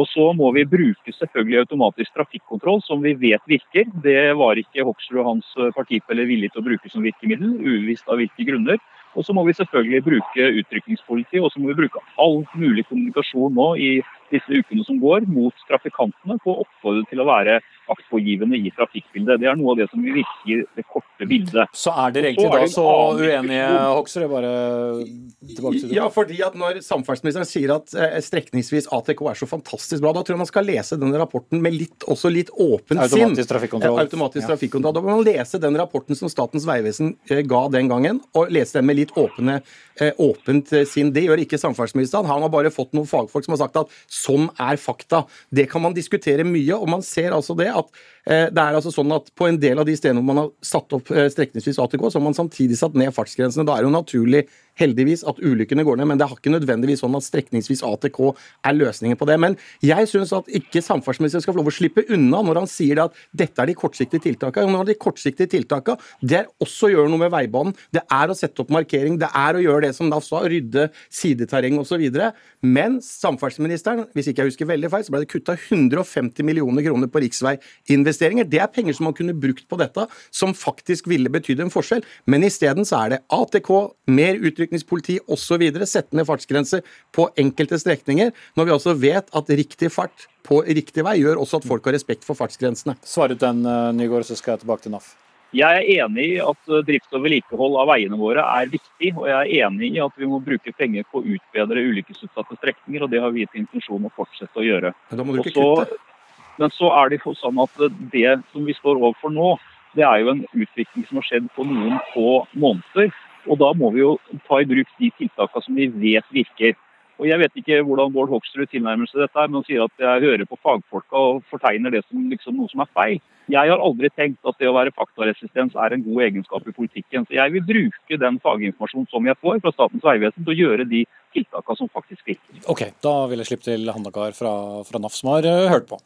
S9: Og så må vi bruke selvfølgelig automatisk trafikkontroll, som vi vet virker. Det var ikke Hoksrud og hans partifeller villige til å bruke som virkemiddel, uvisst av hvilke grunner. Og så må vi selvfølgelig bruke utrykningspoliti, og så må vi bruke all mulig kommunikasjon nå i disse ukene som går, mot trafikantene på å oppfordre til å være aktpågivende i trafikkbildet. Det er noe av det som vil virke i det korte bildet.
S2: Så er dere egentlig da så uenige. Hoksrud? Bare tilbake til det.
S10: Ja, fordi at når samferdselsministeren sier at eh, strekningsvis ATK er så fantastisk bra, da tror jeg man skal lese denne rapporten med litt, også litt åpent sinn.
S2: Automatisk trafikkontroll.
S10: Automatisk
S2: Ja.
S10: trafikkontroll. Da må man lese den rapporten som Statens vegvesen eh, ga den gangen, og lese den med litt åpne, eh, åpent sinn. Det gjør ikke samferdselsministeren. Han har bare fått noen fagfolk som har sagt at sånn er fakta. Det kan man diskutere mye, og man ser altså det at det er altså sånn at på en del av de stedene hvor man har satt opp eh, strekningsvis ATK, så har man samtidig satt ned fartsgrensene. Da er det jo naturlig heldigvis at ulykkene går ned, men det har ikke nødvendigvis sånn at strekningsvis ATK er løsningen på det. Men jeg syns at ikke samferdselsministeren skal få lov å slippe unna når han sier at dette er de kortsiktige tiltakene. Når de kortsiktige tiltakene, det er også å gjøre noe med veibanen. Det er å sette opp markering. Det er å gjøre det som da sa, rydde sideterreng osv. Men samferdselsministeren, hvis ikke jeg husker veldig feil, så ble det kutta 150 millioner kroner på riksveiinvesteringer. Det er penger som man kunne brukt på dette, som faktisk ville betydd en forskjell. Men isteden så er det ATK, mer utrykningspoliti osv. Sette ned fartsgrenser på enkelte strekninger, når vi også vet at riktig fart på riktig vei gjør også at folk har respekt for fartsgrensene.
S2: Svar ut den, eh, Nygaard, så skal jeg tilbake til NAF.
S9: Jeg er enig i at eh, drift og vedlikehold av veiene våre er viktig, og jeg er enig i at vi må bruke penger på å utbedre ulykkesutsatte strekninger, og det har vi til intensjon å fortsette å gjøre.
S10: Men da må du ikke
S9: så,
S10: kutte.
S9: Men så er det jo sånn at det som vi står overfor nå, det er jo en utvikling som har skjedd på noen få måneder. Og da må vi jo ta i bruk de tiltakene som vi vet virker. Og Jeg vet ikke hvordan Bård Hoksrud tilnærmer seg dette, men han sier at jeg hører på fagfolka og fortegner det som liksom noe som er feil. Jeg har aldri tenkt at det å være faktaresistens er en god egenskap i politikken. Så jeg vil bruke den faginformasjonen som jeg får fra Statens vegvesen til å gjøre de tiltakene som faktisk virker.
S2: Ok, da vil jeg slippe til Handakar fra, fra NAF, som har uh, hørt på.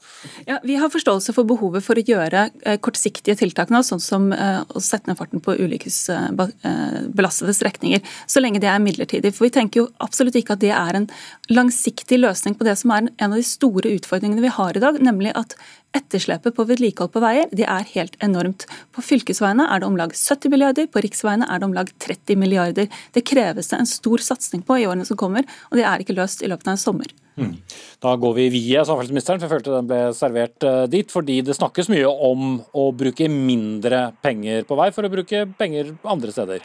S8: Ja, Vi har forståelse for behovet for å gjøre uh, kortsiktige tiltak nå, sånn som uh, å sette ned farten på ulykkesbelastede strekninger, så lenge det er midlertidig. For Vi tenker jo absolutt ikke at det er en langsiktig løsning på det som er en av de store utfordringene vi har i dag, nemlig at etterslepet på vedlikehold på veier det er helt enormt. På fylkesveiene er det om lag 70 milliarder, på riksveiene er det om lag 30 milliarder. Det kreves det en stor satsing på i årene som kommer, og det er ikke løst i løpet av en sommer.
S2: Da går vi via samferdselsministeren, for jeg følte den ble servert eh, dit. Fordi det snakkes mye om å bruke mindre penger på vei for å bruke penger andre steder.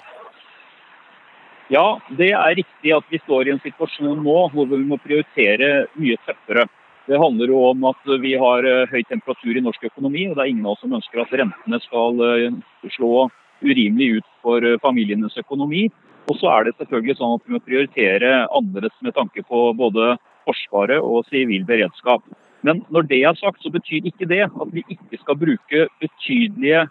S9: Ja, det er riktig at vi står i en situasjon nå hvor vi må prioritere mye tøffere. Det handler jo om at vi har eh, høy temperatur i norsk økonomi, og det er ingen av oss som ønsker at rentene skal eh, slå urimelig ut for eh, familienes økonomi. Og så er det selvfølgelig sånn at vi må prioritere annerledes med tanke på både Forsvaret og sivil beredskap. Men når det er sagt, så betyr ikke det at vi ikke skal bruke betydelige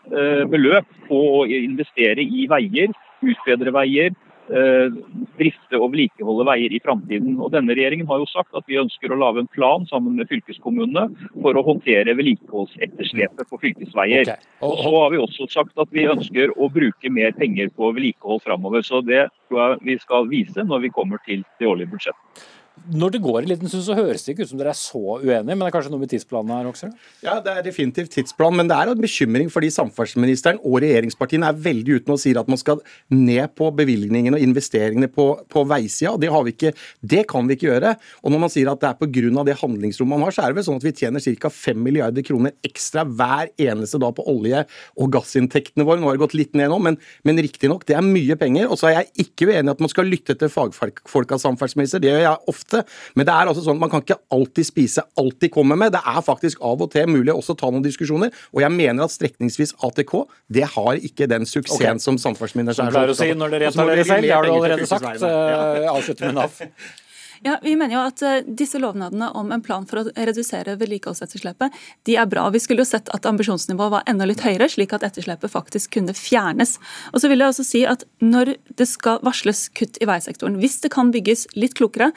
S9: beløp på å investere i veier, utbedre veier, drifte og vedlikeholde veier i framtiden. Og Denne regjeringen har jo sagt at vi ønsker å lage en plan sammen med fylkeskommunene for å håndtere vedlikeholdsetterslepet på fylkesveier.
S2: Og-
S9: Og så har vi også sagt at vi ønsker å bruke mer penger på vedlikehold framover. Så det tror jeg vi skal vise når vi kommer til det årlige budsjettet.
S2: Når det går en liten stund, så høres det ikke ut som dere er så uenige, men det er kanskje noe med tidsplanen her, også?
S10: Ja, Det er definitivt tidsplan, men det er en bekymring fordi samferdselsministeren og regjeringspartiene er veldig ute nå og sier at man skal ned på bevilgningene og investeringene på, på veisida. Det, har vi ikke, det kan vi ikke gjøre. Og når man sier at det er pga. det handlingsrommet man har, så er det vel sånn at vi tjener ca. 5 milliarder kroner ekstra hver eneste dag på olje- og gassinntektene våre. Nå har det gått litt ned nå, men, men riktignok, det er mye penger. Og så er jeg ikke uenig i at man skal lytte til fagfolka, samferdselsminister. Det gjør jeg ofte. Men det er altså sånn at man kan ikke alltid spise alt de kommer med. Det er faktisk av og til mulig også å ta noen diskusjoner. Og jeg mener at strekningsvis ATK det har ikke den suksessen
S2: okay.
S10: som samferdselsministeren er
S2: pleier å si når dere dere selv, det har du allerede sagt.
S10: fylkesveiene. Ja.
S2: Eh, avslutter med NAF. <laughs>
S8: Ja, Vi mener jo at uh, disse lovnadene om en plan for å redusere vedlikeholdsetterslepet, de er bra. Vi skulle jo sett at ambisjonsnivået var enda litt høyere, slik at etterslepet faktisk kunne fjernes. Og så vil jeg også si at Når det skal varsles kutt i veisektoren, hvis det kan bygges litt klokere,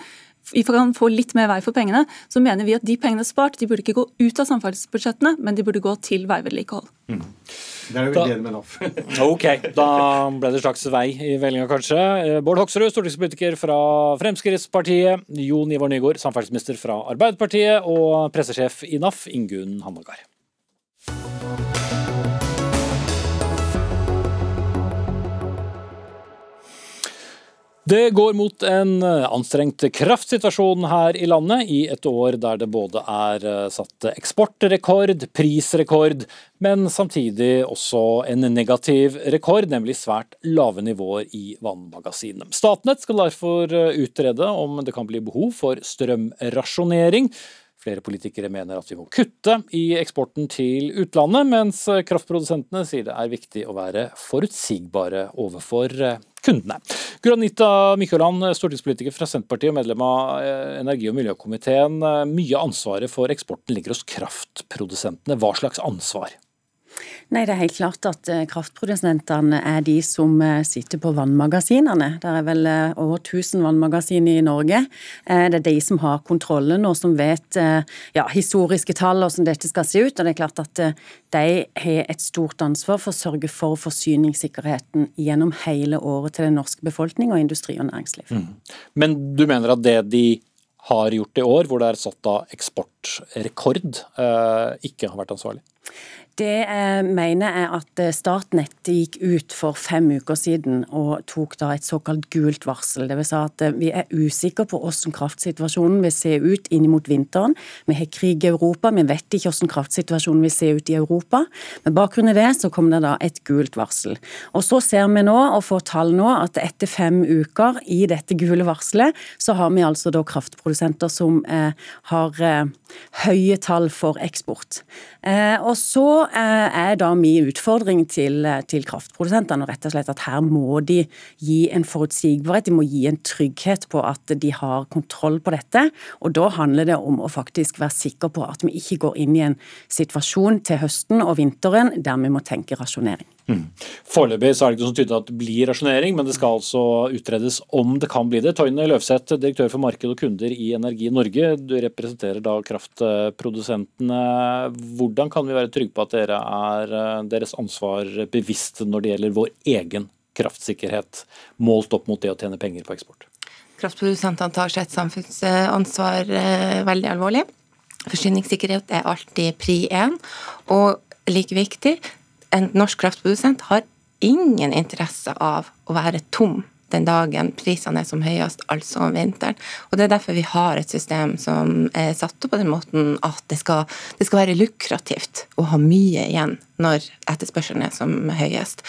S8: vi kan få litt mer vei for pengene, så mener vi at de pengene spart, de burde ikke gå ut av samferdselsbudsjettene, men de burde gå til veivedlikehold. Mm.
S10: Det er jo veldig enig med NAF.
S2: ok, da ble det slags vei i vellinga, kanskje. Eh, Bård Hoksrud, stortingspolitiker fra Fremskrittspartiet. Jon Ivar Nygaard, samferdselsminister fra Arbeiderpartiet. Og pressesjef i NAF, Ingunn Hannegard. Det går mot en eh, anstrengt kraftsituasjon her i landet, i et år der det både er eh, satt eksportrekord, prisrekord, men samtidig også en negativ rekord, nemlig svært lave nivåer i vannmagasinene. Statnett skal derfor eh, utrede om det kan bli behov for strømrasjonering. Flere politikere mener at vi må kutte i eksporten til utlandet, mens kraftprodusentene sier det er viktig å være forutsigbare overfor kundene. Granita Mykjåland, stortingspolitiker fra Senterpartiet og medlem av eh, energi- og miljøkomiteen. Mye av ansvaret for eksporten ligger hos kraftprodusentene. Hva slags ansvar?
S11: Nei, Det er helt klart at eh, kraftprodusentene er de som eh, sitter på vannmagasinene. Det er vel eh, over 1000 vannmagasin i Norge. Det er de som har kontrollen og som vet ja, historiske tall og hvordan dette skal se ut. Og det er klart at de har et stort ansvar for å sørge for forsyningssikkerheten gjennom hele året til den norske befolkning og industri og næringsliv. Mm.
S2: Men du mener at det de har gjort i år, hvor det er satt av eksportrekord, ikke har vært ansvarlig?
S11: Det jeg mener er at eh, Statnett gikk ut for fem uker siden og tok da et såkalt gult varsel. Det vil si at eh, vi er usikre på hvordan kraftsituasjonen vil se ut inn mot vinteren. Vi har krig i Europa, vi vet ikke hvordan kraftsituasjonen vil se ut i Europa. Med bakgrunn i det så kom det da et gult varsel. Og så ser vi nå, og får tall nå, at etter fem uker i dette gule varselet, så har vi altså da kraftprodusenter som eh, har eh, høye tall for eksport. Eh, og så Eh, er da min utfordring til, eh, til kraftprodusentene rett og slett at her må de gi en forutsigbarhet, de må gi en trygghet på at de har kontroll på dette. Og da handler det om å faktisk være sikker på at vi ikke går inn i en situasjon til høsten og vinteren der vi må tenke rasjonering.
S2: Foreløpig er det ikke noe som tyder at det blir rasjonering, men det skal altså utredes om det kan bli det. Toyne Løvseth, direktør for marked og kunder i Energi Norge. Du representerer da kraftprodusentene. Hvordan kan vi være trygge på at dere er eh, deres ansvar bevisst når det gjelder vår egen kraftsikkerhet, målt opp mot det å tjene penger på eksport?
S12: Kraftprodusentene tar sitt samfunnsansvar eh, veldig alvorlig. Forsyningssikkerhet er alltid pri én. Og like viktig, en norsk kraftprodusent har ingen interesse av å være tom den dagen prisene er som høyest, altså om vinteren. Og Det er derfor vi har et system som er satt opp på den måten at det skal, det skal være lukrativt å ha mye igjen når etterspørselen er som høyest.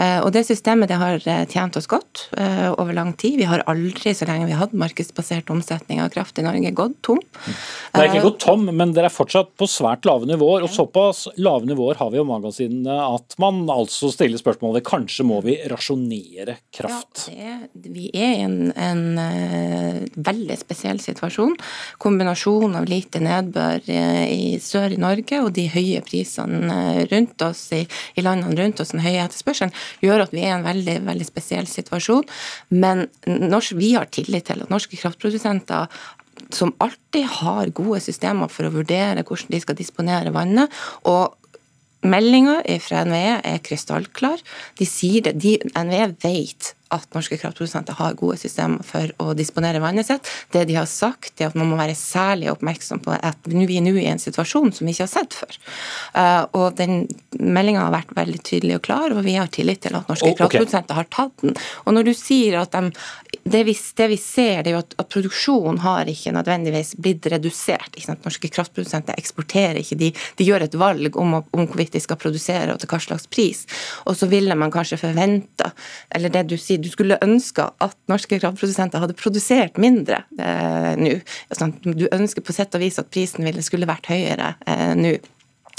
S12: Eh, og Det systemet det har eh, tjent oss godt eh, over lang tid. Vi har aldri, så lenge vi har hatt markedsbasert omsetning av kraft i Norge, gått tom.
S2: Det er ikke gått tom, men dere er fortsatt på svært lave nivåer. Og såpass lave nivåer har vi jo magasinene at man altså stiller spørsmålet kanskje må vi rasjonere kraft.
S12: Ja, det, vi er i en, en uh, veldig spesiell situasjon. Kombinasjon av lite nedbør i sør i Norge og de høye prisene rundt rundt oss, i, i landene rundt oss, den høye etterspørselen, gjør at vi er i en veldig, veldig spesiell situasjon. Men norsk, vi har tillit til at norske kraftprodusenter som alltid har gode systemer for å vurdere hvordan de skal disponere vannet. og Meldinga fra NVE er krystallklar. De sier det, de, NVE vet at norske kraftprodusenter har gode systemer for å disponere vannet sitt. Det de har sagt, er at man må være særlig oppmerksom på at vi er nå i en situasjon som vi ikke har sett før. Uh, og den meldinga har vært veldig tydelig og klar, og vi har tillit til at norske oh, okay. kraftprodusenter har tatt den. Og når du sier at de, det, vi, det, vi, ser, det er jo at, at produksjonen har ikke nødvendigvis blitt redusert. Norske kraftprodusenter eksporterer ikke, de, de gjør et valg om, om, hvorvidt de skal produsere og til hva slags pris. Og så ville man kanskje forventa, eller det du sier du skulle ønske at norske kraftprodusenter hadde produsert mindre eh, nå. Du ønsker på sett og vis at prisen ville skulle vært høyere eh, nå.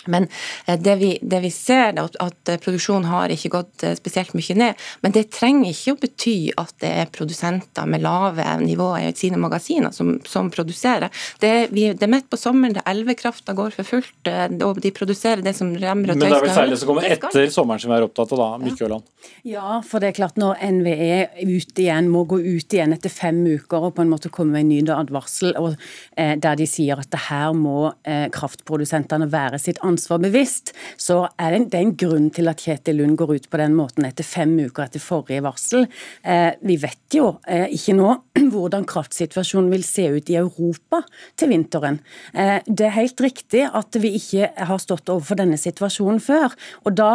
S12: Men eh, det vi, det vi ser, er at, at produksjonen har ikke gått eh, spesielt mye ned. Men det trenger ikke å bety at det er produsenter med lave nivåer i sine magasiner som, som produserer. Det, vi, det er midt på sommeren, det elvekrafta går for fullt, eh, og de produserer det som remmer og
S2: Men det er vel særlig det som kommer etter sommeren som vi er opptatt av, da, Mykjåland?
S11: Ja, for det er klart når NVE ut igjen, må gå ut igjen etter fem uker og på en måte komme med en ny advarsel, og, eh, der de sier at det her må eh, kraftprodusentene være sitt ansvar bevisst, så er det, en grunn til at Kjetil Lund går ut på den måten etter fem uker etter forrige varsel. Eh, vi vet jo eh, ikke nå <clears throat> hvordan kraftsituasjonen vil se ut i Europa til vinteren. Eh, det er helt riktig at vi ikke har stått overfor denne situasjonen før, og da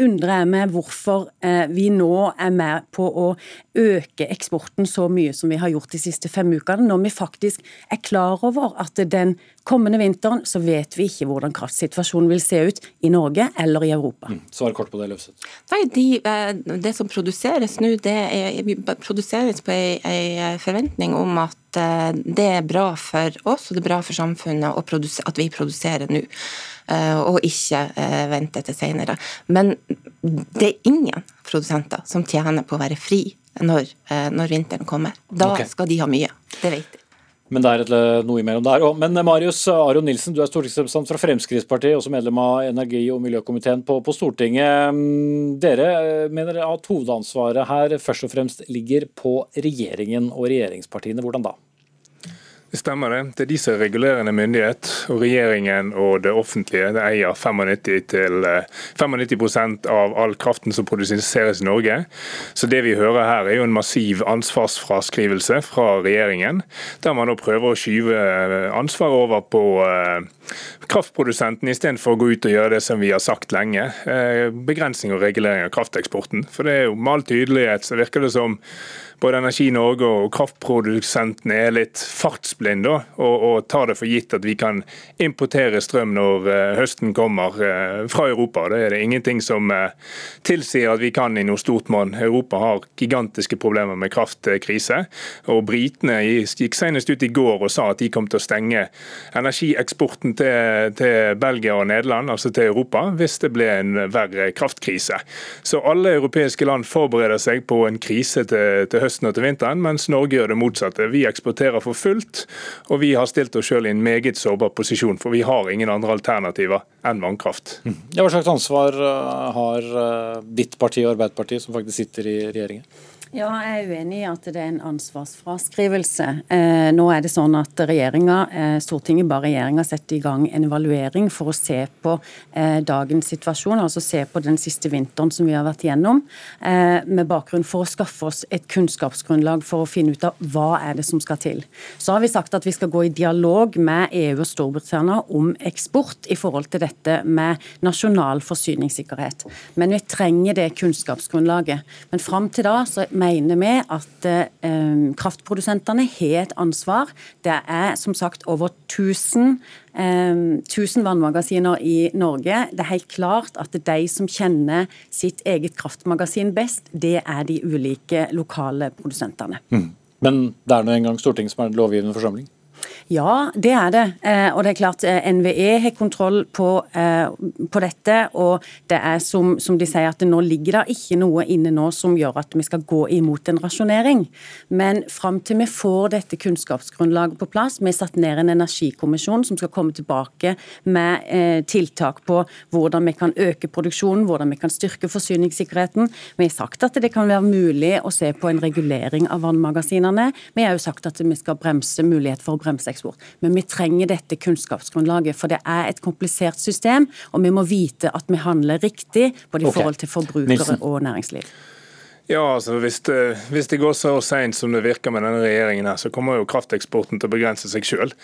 S11: undrer jeg meg hvorfor vi nå er med på å øke eksporten så mye som vi har gjort de siste fem ukene, når vi faktisk er klar over at den kommende vinteren så vet vi ikke hvordan kraftsituasjonen vil se ut i Norge eller i Europa.
S2: Svar kort på det, Løvseth.
S12: Nei, de, eh, Det som produseres nå, det er, produseres på en forventning om at eh, det er bra for oss og det er bra for samfunnet å at vi produserer nå. eh, Og ikke venter til senere. Men det er ingen produsenter som tjener på å være fri når, eh, når vinteren kommer. Da
S2: okay.
S12: skal de ha mye. Det vet de.
S2: Men det er et, noe imellom der òg. Men eh, Marius Aron Nilsen, du er stortingsrepresentant fra Fremskrittspartiet, også medlem av energi- og miljøkomiteen på, på Stortinget. Mm, Dere eh, mener at hovedansvaret her først og fremst ligger på regjeringen og regjeringspartiene. Hvordan da?
S13: Det stemmer det. Det er de som er regulerende myndighet, og regjeringen og det offentlige det eier 95, til, eh, 95% av all kraften som produseres i Norge. Så det vi hører her er jo en massiv ansvarsfraskrivelse fra regjeringen, der man nå prøver å skyve eh, ansvaret over på eh, kraftprodusenten istedenfor å gå ut og gjøre det som vi har sagt lenge. eh, Begrensning og regulering av krafteksporten. For det er jo med all tydelighet så virker det som både Energi Norge og kraftprodusentene er litt fartsblinde og, og tar det for gitt at vi kan importere strøm når eh, høsten kommer eh, fra Europa. Det er det ingenting som tilsier at vi kan i noe stort monn. Europa har gigantiske problemer med kraftkrise. og Britene gikk senest ut i går og sa at de kom til å stenge energieksporten til, til Belgia og Nederland, altså til Europa, hvis det ble en verre kraftkrise. Så alle europeiske land forbereder seg på en krise til, til høsten og til vinteren, mens Norge gjør det motsatte. Vi eksporterer for fullt, og vi har stilt oss selv i en meget sårbar posisjon, for vi har ingen andre alternativer enn vannkraft.
S2: Ja, hva slags ansvar eh, har eh, ditt parti og Arbeiderpartiet, som faktisk sitter i regjeringen?
S11: Ja, jeg er uenig i at det er en ansvarsfraskrivelse. Eh, nå er det sånn at eh, Stortinget ba regjeringa sette i gang en evaluering for å se på eh, dagens situasjon, altså se på den siste vinteren som vi har vært igjennom, eh, med bakgrunn for å skaffe oss et kunnskapsgrunnlag for å finne ut av hva er det som skal til. Så har vi sagt at vi skal gå i dialog med EU og Storbritannia om eksport i forhold til dette med nasjonal forsyningssikkerhet. Men vi trenger det kunnskapsgrunnlaget. Men fram til da så mener vi at eh, kraftprodusentene har et ansvar. Det er som sagt over 1000 eh, 1000 vannmagasiner i Norge. Det er helt klart at de som kjenner sitt eget kraftmagasin best, det er de ulike lokale produsentene.
S2: Men det er nå engang Stortinget som er den lovgivende forsamling?
S11: Ja, det er det. Eh, og det er klart eh, NVE har kontroll på, eh, på dette. Og det er som, som de sier, at det nå ligger det ikke noe inne nå som gjør at vi skal gå imot en rasjonering. Men fram til vi får dette kunnskapsgrunnlaget på plass, vi har satt ned en energikommisjon som skal komme tilbake med tiltak på hvordan vi kan øke produksjonen, hvordan vi kan styrke forsyningssikkerheten. Vi har sagt at det kan være mulig å se på en regulering av vannmagasinene. Vi har jo sagt at vi skal bremse mulighet for å bremse eksport. Men vi trenger dette kunnskapsgrunnlaget, for det er et komplisert system, og vi må vite at vi handler riktig både i
S13: okay.
S11: forhold til forbrukere
S13: Nilsen.
S11: og næringsliv.
S13: Ja, altså hvis det, hvis det går så seint som det virker med denne regjeringen, her, så kommer jo krafteksporten til å begrense seg sjøl.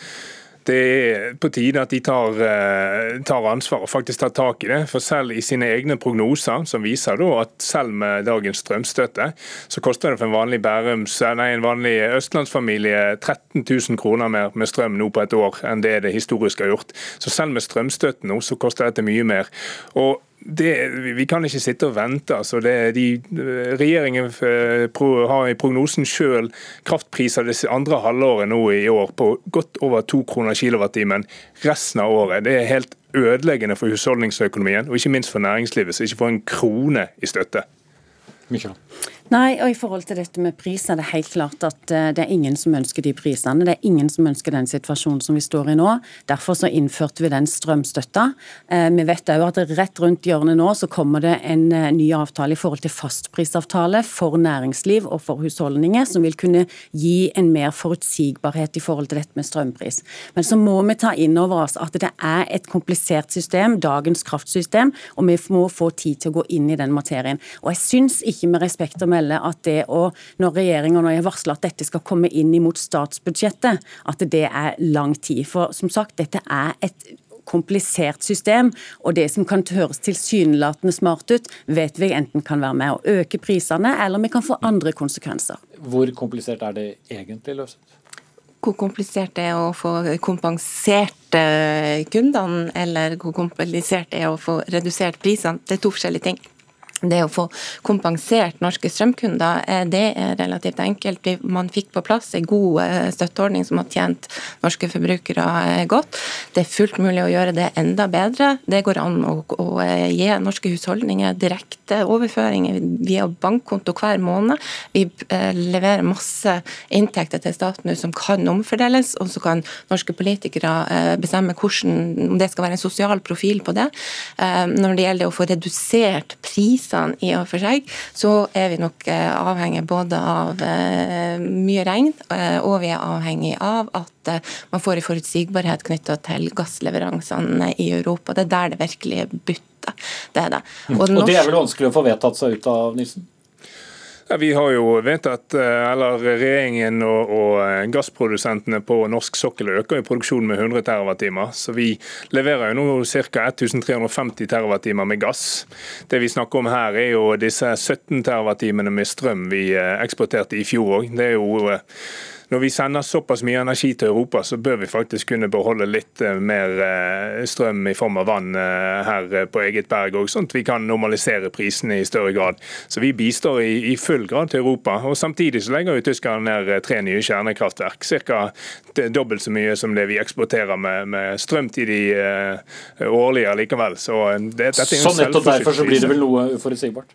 S13: Det er på tide at de tar, eh, tar ansvar og faktisk tar tak i det. For selv i sine egne prognoser, som viser da at selv med dagens strømstøtte, så koster det for en vanlig Bærums, nei, en vanlig østlandsfamilie 13 000 kroner mer med strøm nå på et år enn det det historisk har gjort. Så selv med strømstøtten nå, så koster dette mye mer. Og det, vi kan ikke sitte og vente. altså det, de, Regjeringen eh, har i prognosen selv kraftpriser det andre halvåret nå i år på godt over to kroner kilowattimen resten av året. Det er helt ødeleggende for husholdningsøkonomien og ikke minst for næringslivet, som ikke får en krone i støtte.
S2: Michael.
S11: Nei, og i forhold til dette med pris er det helt klart at eh, det er ingen som ønsker de prisene. Det er ingen som ønsker den situasjonen som vi står i nå. Derfor så innførte vi den strømstøtta. Eh, vi vet òg at rett rundt hjørnet nå så kommer det en eh, ny avtale i forhold til fastprisavtale for næringsliv og for husholdninger, som vil kunne gi en mer forutsigbarhet i forhold til dette med strømpris. Men så må vi ta inn over oss at det er et komplisert system, dagens kraftsystem, og vi må få tid til å gå inn i den materien. Og jeg syns ikke med respekt å melde at det å, når regjeringa nå har varsla at dette skal komme inn imot statsbudsjettet, at det er lang tid. For som sagt, dette er et komplisert system, og det som kan høres tilsynelatende smart ut, vet vi enten kan være med å øke prisene, eller vi kan få andre konsekvenser.
S2: Hvor komplisert er det egentlig, løst?
S12: hvor komplisert det er å få kompensert eh, kundene, eller hvor komplisert det er å få redusert prisene. Det er to forskjellige ting det å få kompensert norske strømkunder, eh, det er relativt enkelt. Man fikk på plass en god eh, støtteordning som har tjent norske forbrukere eh, godt. Det er fullt mulig å gjøre det enda bedre. Det går an å, gi norske husholdninger direkte overføringer via bankkonto hver måned. Vi leverer masse inntekter til staten som kan omfordeles, og så kan norske politikere bestemme hvordan, om det skal være en sosial profil på det. Når det gjelder å få redusert pris prisene i og for seg, så er vi nok eh, avhengig både av eh, mye regn, eh, og vi er avhengig av at man får en forutsigbarhet knytta til gassleveransene i Europa. Det er der det virkelig butter. Det er det.
S2: Og, og det er vel vanskelig å få vedtatt seg ut av, Nilsen?
S13: Ja, vi har jo vedtatt, eh, eller Regjeringen og, og, eh, gassprodusentene på norsk sokkel øker jo produksjonen med 100 TWh. Så vi leverer jo nå ca. 1350 TWh med gass. Det vi snakker om her er jo disse 17 TWh med strøm vi eh, eksporterte i fjor òg. Når vi sender såpass mye energi til Europa, så bør vi faktisk kunne beholde litt eh, mer eh, strøm i form av vann eh, her på eget berg òg, sånn at vi kan normalisere prisene i større grad. Så vi bistår i, i full grad til Europa. og Samtidig så legger jo tyskerne ned tre nye kjernekraftverk. Ca. dobbelt så mye som det vi eksporterer med, med strøm til de årlige likevel. Så, det, dette
S2: er så nettopp derfor så blir det vel noe uforutsigbart?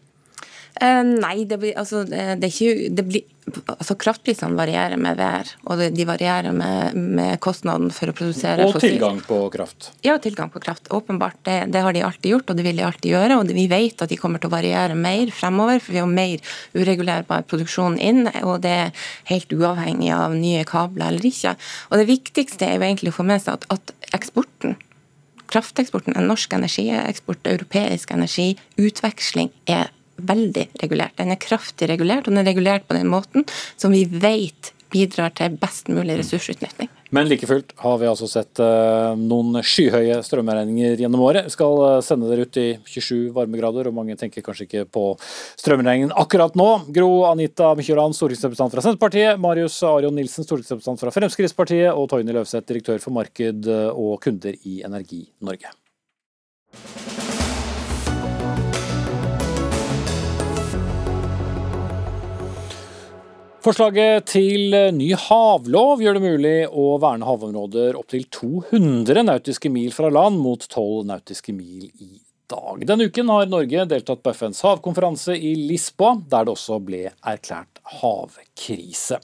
S12: Eh, nei, det blir, altså, det er ikke det blir, altså, Kraftprisene varierer med vær, og de varierer med, med kostnaden for å produsere
S2: Og tilgang på kraft.
S12: Ja, tilgang på kraft. Åpenbart. Det, det, har de alltid gjort, og det vil de alltid gjøre. Og vi vet at de kommer til å variere mer fremover, for vi har mer uregulerbar produksjon inn, og det er helt uavhengig av nye kabler eller ikke. Og det viktigste er jo egentlig å få med seg at, at eksporten krafteksporten, en norsk energieksport, europeisk energi, utveksling, er veldig regulert. Den er kraftig regulert, og den er regulert på den måten som vi vet bidrar til best mulig ressursutnytting.
S2: Men like fullt har vi altså sett uh, noen skyhøye strømregninger gjennom året. Vi skal uh, sende dere ut i 27 varmegrader, og mange tenker kanskje ikke på strømregningen akkurat nå. Gro Anita Mykjåland, stortingsrepresentant fra Senterpartiet, Marius Arion Nilsen, stortingsrepresentant fra Fremskrittspartiet, og Toyny Løvseth, direktør for marked og kunder i Energi Norge. Forslaget til ny havlov gjør det mulig å verne havområder opptil 200 nautiske mil fra land, mot 12 nautiske mil i dag. Denne uken har Norge deltatt på FNs havkonferanse i Lisboa, der det også ble erklært havkrise.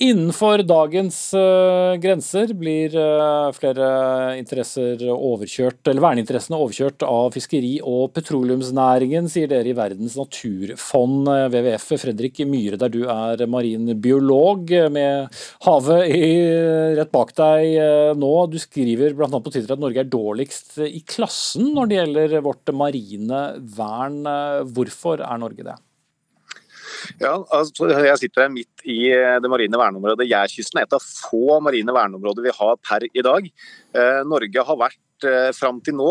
S2: Innenfor dagens uh, grenser blir uh, flere interesser overkjørt, eller verneinteressene overkjørt av fiskeri- og petroleumsnæringen, sier dere i Verdens naturfond, uh, WWF. Fredrik Myhre, der du er marinbiolog med havet i, rett bak deg nå. Du skriver bl.a. på Twitter at Norge er dårligst i klassen når det gjelder vårt marine vern. Hvorfor er Norge det?
S14: Ja, altså, Jeg sitter her midt i eh, det marine verneområdet Jærkysten. Et av få marine verneområder vi har per i dag. Eh, Norge har vært eh, fram til nå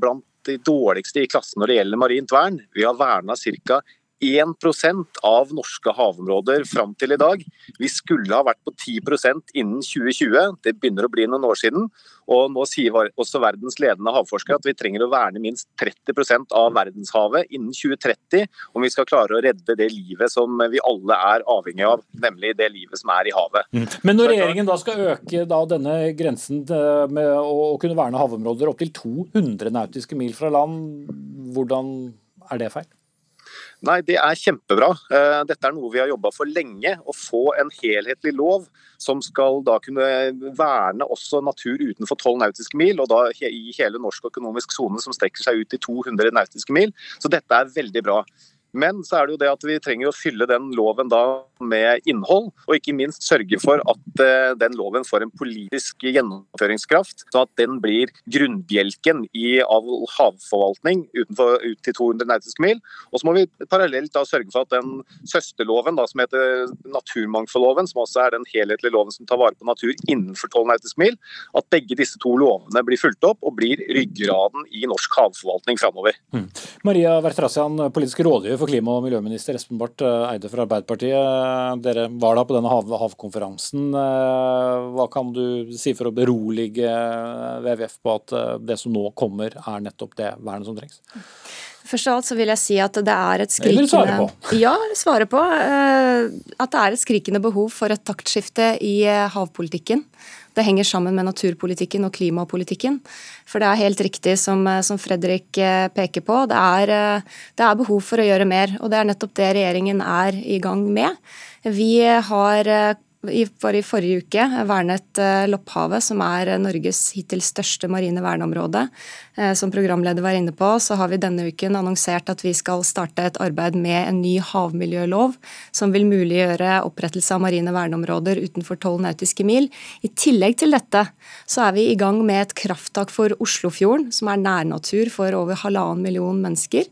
S14: blant de dårligste i klassen når det gjelder marint vern. Vi har verna ca. 1% av norske havområder fram til i dag. Vi skulle ha vært på 10% innen 2020. Det begynner å bli noen år siden. Og nå sier også verdens ledende havforskere at vi trenger å verne minst 30% av verdenshavet innen 2030 om vi skal klare å redde det livet som vi alle er avhengig av, nemlig det livet som er i havet.
S2: Mm. Men når regjeringen da skal øke da denne grensen med å kunne verne havområder opp til 200 nautiske mil fra land, hvordan er det feil?
S14: Nei, det er kjempebra. Eh, dette er noe vi har jobba for lenge. Å få en helhetlig lov som skal da kunne verne også natur utenfor 12 nautiske mil, og da i hele norsk økonomisk sone som strekker seg ut i 200 nautiske mil. Så dette er veldig bra. Men så er det jo det at vi trenger å fylle den loven da med innhold, og ikke minst sørge for at uh, den loven får en politisk gjennomføringskraft, så at den blir grunnbjelken i av havforvaltning utenfor, ut til 200 nautiske mil. Og så må vi parallelt da sørge for at den søsterloven da, som heter naturmangfoldloven, som også er den helhetlige loven som tar vare på natur innenfor 12 nautiske mil, at begge disse to lovene blir fulgt opp og blir ryggraden i norsk havforvaltning framover.
S2: Mm. Maria Vertrassian, politisk rådgiver for klima- og miljøminister Espen Barth Eide fra Arbeiderpartiet. Dere var da på denne hav havkonferansen. Eh, hva kan du si for å berolige WWF på at eh, det som nå kommer, er nettopp det vernet som trengs?
S15: Først av alt så vil jeg si at det er et skrikende
S2: svare på. <laughs>
S15: Ja, svare på. Eh, at det er et skrikende behov for et taktskifte i havpolitikken. Det henger sammen med naturpolitikken og klimapolitikken. For det er helt riktig som, som Fredrik eh, peker på, det er, eh, det er, behov for å gjøre mer. Og det er nettopp det regjeringen er i gang med. Vi har eh, for i forrige uke vernet eh, Lopphavet, som er Norges hittil største marine verneområde. Eh, som programleder var inne på, så har vi denne uken annonsert at vi skal starte et arbeid med en ny havmiljølov, som vil muliggjøre opprettelse av marine verneområder utenfor 12 nautiske mil. I tillegg til dette så er vi i gang med et krafttak for Oslofjorden, som er nærnatur for over halvannen million mennesker.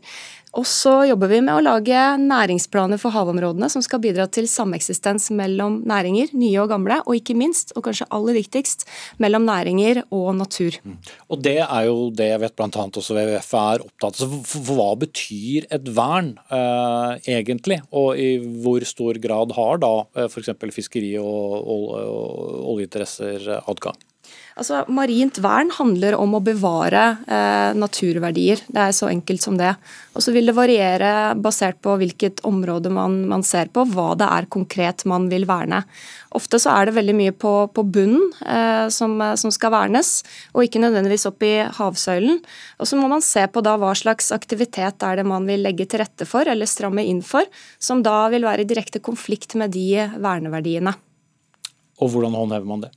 S15: Og så jobber vi med å lage næringsplaner for havområdene som skal bidra til sameksistens mellom næringer, nye og gamle, og ikke minst, og kanskje aller viktigst, mellom næringer og natur. Mm.
S2: Og Det er jo det jeg vet bl.a. også WWF er opptatt av. For, hva betyr et vern eh, egentlig, og i hvor stor grad har da eh, f.eks. fiskeri og, og, og oljeinteresser adgang?
S15: Altså, Marint vern handler om å bevare eh, naturverdier. Det er så enkelt som det. Og Så vil det variere basert på hvilket område man, man, ser på, hva det er konkret man vil verne. Ofte så er det veldig mye på, på bunnen eh, som, som, skal vernes, og ikke nødvendigvis opp i havsøylen. Og Så må man se på da hva slags aktivitet er det man vil legge til rette for eller stramme inn for, som da vil være i direkte konflikt med de verneverdiene.
S2: Og hvordan håndhever man det?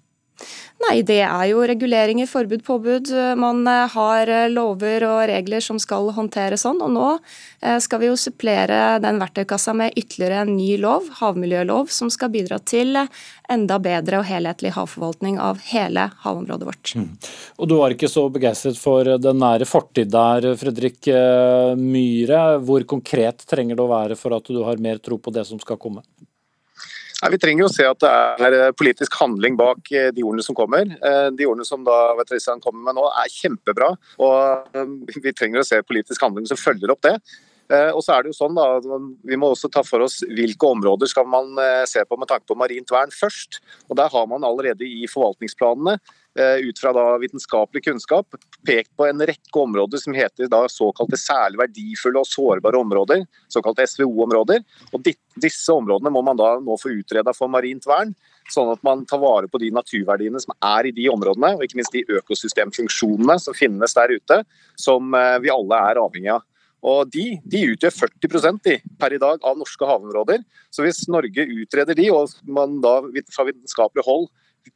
S15: Nei, det er jo reguleringer, forbud, påbud. Man eh, har eh, lover og regler som skal håndtere sånn. Og nå eh, skal vi jo supplere den verktøykassa med ytterligere en ny lov, havmiljølov, som skal bidra til enda bedre og helhetlig havforvaltning av hele havområdet vårt. Mm.
S2: Og Du var ikke så begeistret for den nære fortid der, Fredrik Myhre. Hvor konkret trenger det å være for at du har mer tro på det som skal komme?
S14: Nei, Vi trenger jo se at det er eh, politisk handling bak eh, de ordene som kommer. Eh, de ordene som da Vetterisan kommer med nå er kjempebra, og vi trenger å se politisk handling som følger opp det. Og så er det jo sånn da, Vi må også ta for oss hvilke områder skal man se på med tanke på marint vern først. Og Der har man allerede i forvaltningsplanene ut fra da vitenskapelig kunnskap pekt på en rekke områder som heter da såkalte særlig verdifulle og sårbare områder, såkalte SVO-områder. Og Disse områdene må man da nå få utreda for marint vern, sånn at man tar vare på de naturverdiene som er i de områdene, og ikke minst de økosystemfunksjonene som finnes der ute, som eh, vi alle er avhengig av. Og De, de utgjør 40% de, per i dag av norske havområder. Så Hvis Norge utreder de, og man da fra vitenskapelig hold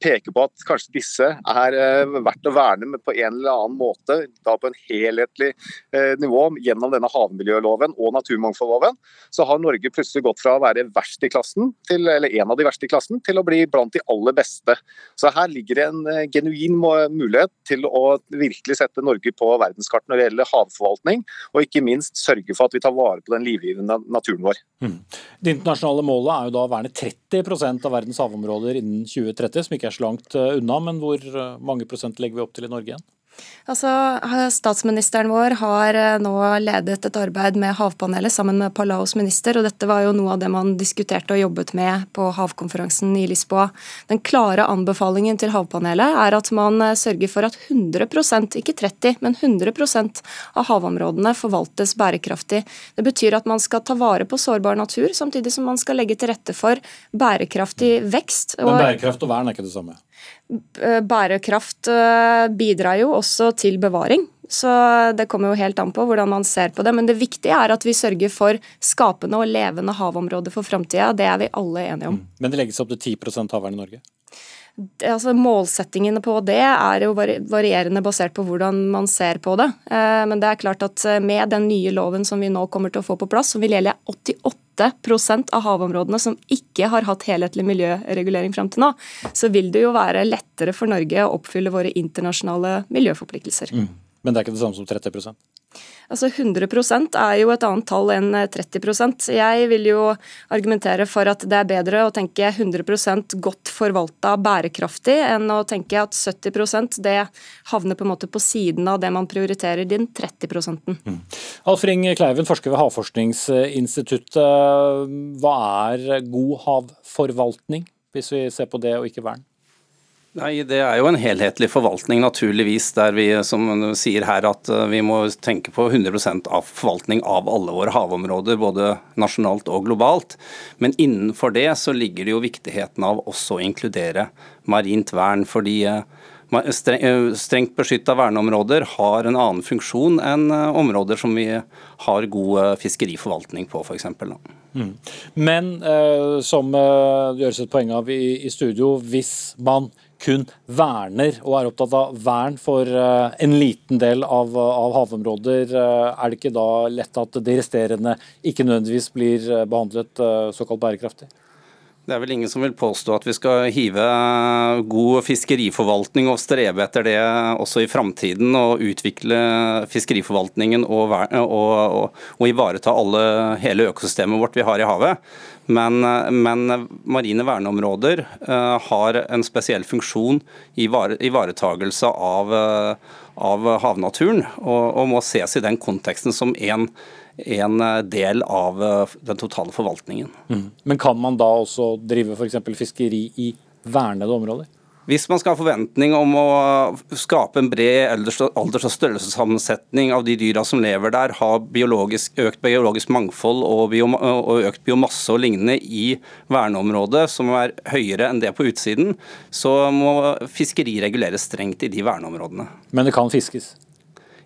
S14: peker på at kanskje disse er eh, verdt å verne på en eller annen måte, da på en helhetlig eh, nivå gjennom denne havmiljøloven og naturmangfoldloven, så har Norge plutselig gått fra å være verst i klassen, til, eller en av de verste i klassen, til å bli blant de aller beste. Så her ligger det en eh, genuin mulighet til å virkelig sette Norge på verdenskartet når det gjelder havforvaltning, og ikke minst sørge for at vi tar vare på den livgivende naturen vår. Mm.
S2: Det internasjonale målet er jo da å verne 30% av verdens havområder innen 2030, som ikke er så langt eh, unna, men hvor eh, mange prosent legger vi opp til i Norge igjen?
S15: Altså, Statsministeren vår har eh, nå ledet et arbeid med Havpanelet sammen med Palaos minister, og dette var jo noe av det man diskuterte og jobbet med på havkonferansen i Lisboa. Den klare anbefalingen til Havpanelet er at man eh, sørger for at 100% ikke 30, men 100% av havområdene forvaltes bærekraftig. Det betyr at man skal ta vare på sårbar natur, samtidig som man skal legge til rette for bærekraftig vekst.
S2: Men bærekraft og vern er ikke det samme?
S15: Eh, bærekraft eh, bidrar jo også til bevaring. Så det kommer jo helt an på hvordan man ser på det. Men det viktige er at vi sørger for skapende og levende havområder for framtida. Det er vi alle enige om.
S2: Mm. Men det legges opp til 10% havvern i Norge?
S15: Altså Målsettingene på det er jo varierende basert på hvordan man ser på det. Eh, men det er klart at med den nye loven som vi nå kommer til å få på plass, som vil gjelde 88% av havområdene som ikke har hatt helhetlig miljøregulering fram til nå, så vil det jo være lettere for Norge å oppfylle våre internasjonale miljøforpliktelser.
S2: Mm. Men det er ikke det samme som 30
S15: Altså 100 er jo et annet tall enn 30% Jeg vil jo argumentere for at det er bedre å tenke 100% godt forvalta bærekraftig enn å tenke at 70% det havner på en måte på siden av det man prioriterer din 30 mm.
S2: Alf Ring Kleiven, forsker ved Havforskningsinstituttet. Hva er god havforvaltning, hvis vi ser på det og ikke vern?
S16: Nei, Det er jo en helhetlig forvaltning, naturligvis, der vi som sier her at eh, vi må tenke på 100 av forvaltning av alle våre havområder, både nasjonalt og globalt. Men innenfor det så ligger det jo viktigheten av også å inkludere marint vern. fordi eh, eh, Strengt beskytta verneområder har en annen funksjon enn områder som vi har god fiskeriforvaltning på, f.eks. Mm.
S2: Men som det gjøres et poeng av i studio, hvis man kun verner og er opptatt av vern for eh, en liten del av, av, havområder, eh, er det ikke da lett at de resterende ikke nødvendigvis blir eh, behandlet såkalt bærekraftig?
S16: Det er vel ingen som vil påstå at vi skal hive god fiskeriforvaltning og strebe etter det også i framtiden. Og utvikle fiskeriforvaltningen og, og, og, og ivareta alle, hele økosystemet vårt vi har i havet. Men, men marine verneområder uh, har en spesiell funksjon i ivaretagelse av, uh, av havnaturen, og, og, må ses i den konteksten som en, en del av den totale forvaltningen.
S2: Mm. Men kan man da også drive f.eks. fiskeri i vernede områder?
S16: Hvis man skal ha forventning om å skape en bred alders- og størrelsessammensetning av de dyra som lever der, ha biologisk, økt biologisk mangfold og, biom, og, økt biomasse og lignende i verneområdet, som er høyere enn det på utsiden, så må fiskeri reguleres strengt i de verneområdene.
S2: Men det kan fiskes?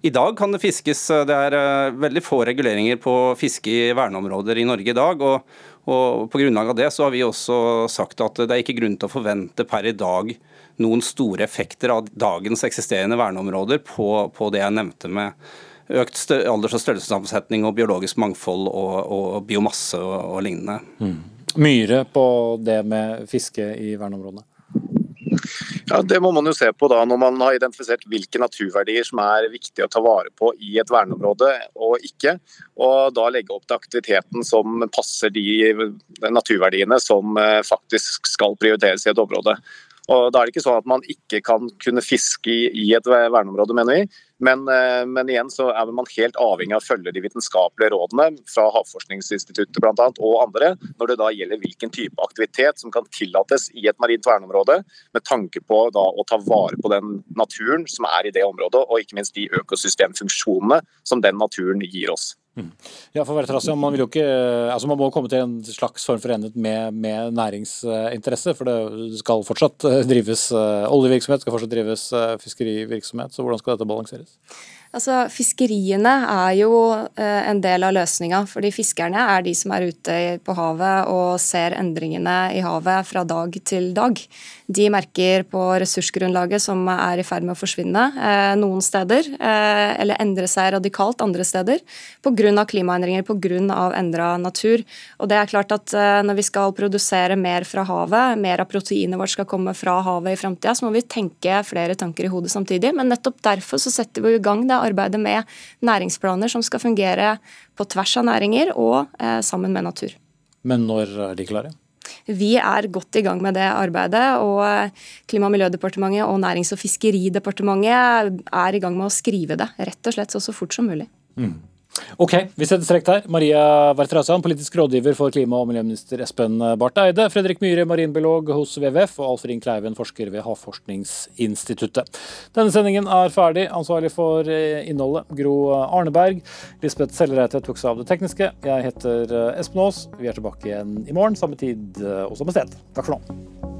S16: I dag kan det fiskes. Det er eh, veldig få reguleringer på fiske i verneområder i Norge i dag. og og På grunnlag av det så har vi også sagt at det er ikke grunn til å forvente per i dag noen store effekter av dagens eksisterende verneområder på, på det jeg nevnte med økt alders- og størrelsessammensetning og biologisk mangfold og, og biomasse og, og lignende.
S2: Mm. Myre på det med fiske i verneområdene?
S14: Ja, Det må man jo se på da når man har identifisert hvilke naturverdier som er viktige å ta vare på i et verneområde og ikke. Og da legge opp til aktiviteten som passer de naturverdiene som eh, faktisk skal prioriteres i et område. Og Da er det ikke sånn at man ikke kan kunne fiske i, et verneområde, mener vi. Men, eh, men, igjen så er man helt avhengig av å følge de vitenskapelige rådene fra Havforskningsinstituttet blant annet, og andre, når det da gjelder hvilken type aktivitet som kan tillates i et marint verneområde, med tanke på da å ta vare på den naturen som er i det området, og ikke minst de økosystemfunksjonene som den naturen gir oss.
S2: Mm. Ja, for Vertrasia, man, vil jo ikke, altså man må komme til en slags form for enighet med, med, næringsinteresse. For det skal fortsatt eh, drives eh, oljevirksomhet, skal fortsatt drives eh, fiskerivirksomhet. Så hvordan skal dette balanseres?
S15: Altså, Fiskeriene er jo en del av løsninga. fordi Fiskerne er de som er ute på havet og ser endringene i havet fra dag til dag. De merker på ressursgrunnlaget som er i ferd med å forsvinne eh, noen steder, eh, eller endre seg radikalt andre steder, pga. klimaendringer, pga. endra natur. Og det er klart at eh, Når vi skal produsere mer fra havet, mer av proteinet vårt skal komme fra havet i framtida, så må vi tenke flere tanker i hodet samtidig. Men nettopp derfor så setter vi i gang det arbeidet med næringsplaner som skal fungere på tvers av næringer og sammen med natur.
S2: Men når er de klare?
S15: Vi er godt i gang med det arbeidet, og Klima- og miljødepartementet og Nærings- og fiskeridepartementet er i gang med å skrive det, rett og slett så, så fort som mulig.
S2: Mm. Ok, vi setter strek der. Maria Vertrasan, politisk rådgiver for klima- og miljøminister Espen Barth Eide. Fredrik Myhre, marinbiolog hos WWF, og Alfred Kleiven, forsker ved Havforskningsinstituttet. Denne sendingen er ferdig. Ansvarlig for eh, innholdet Gro Arneberg. Lisbeth Sellereite tok seg av det tekniske. Jeg heter eh, Espen Aas. Vi er tilbake igjen i morgen, samme tid eh, og samme sted. Takk for nå.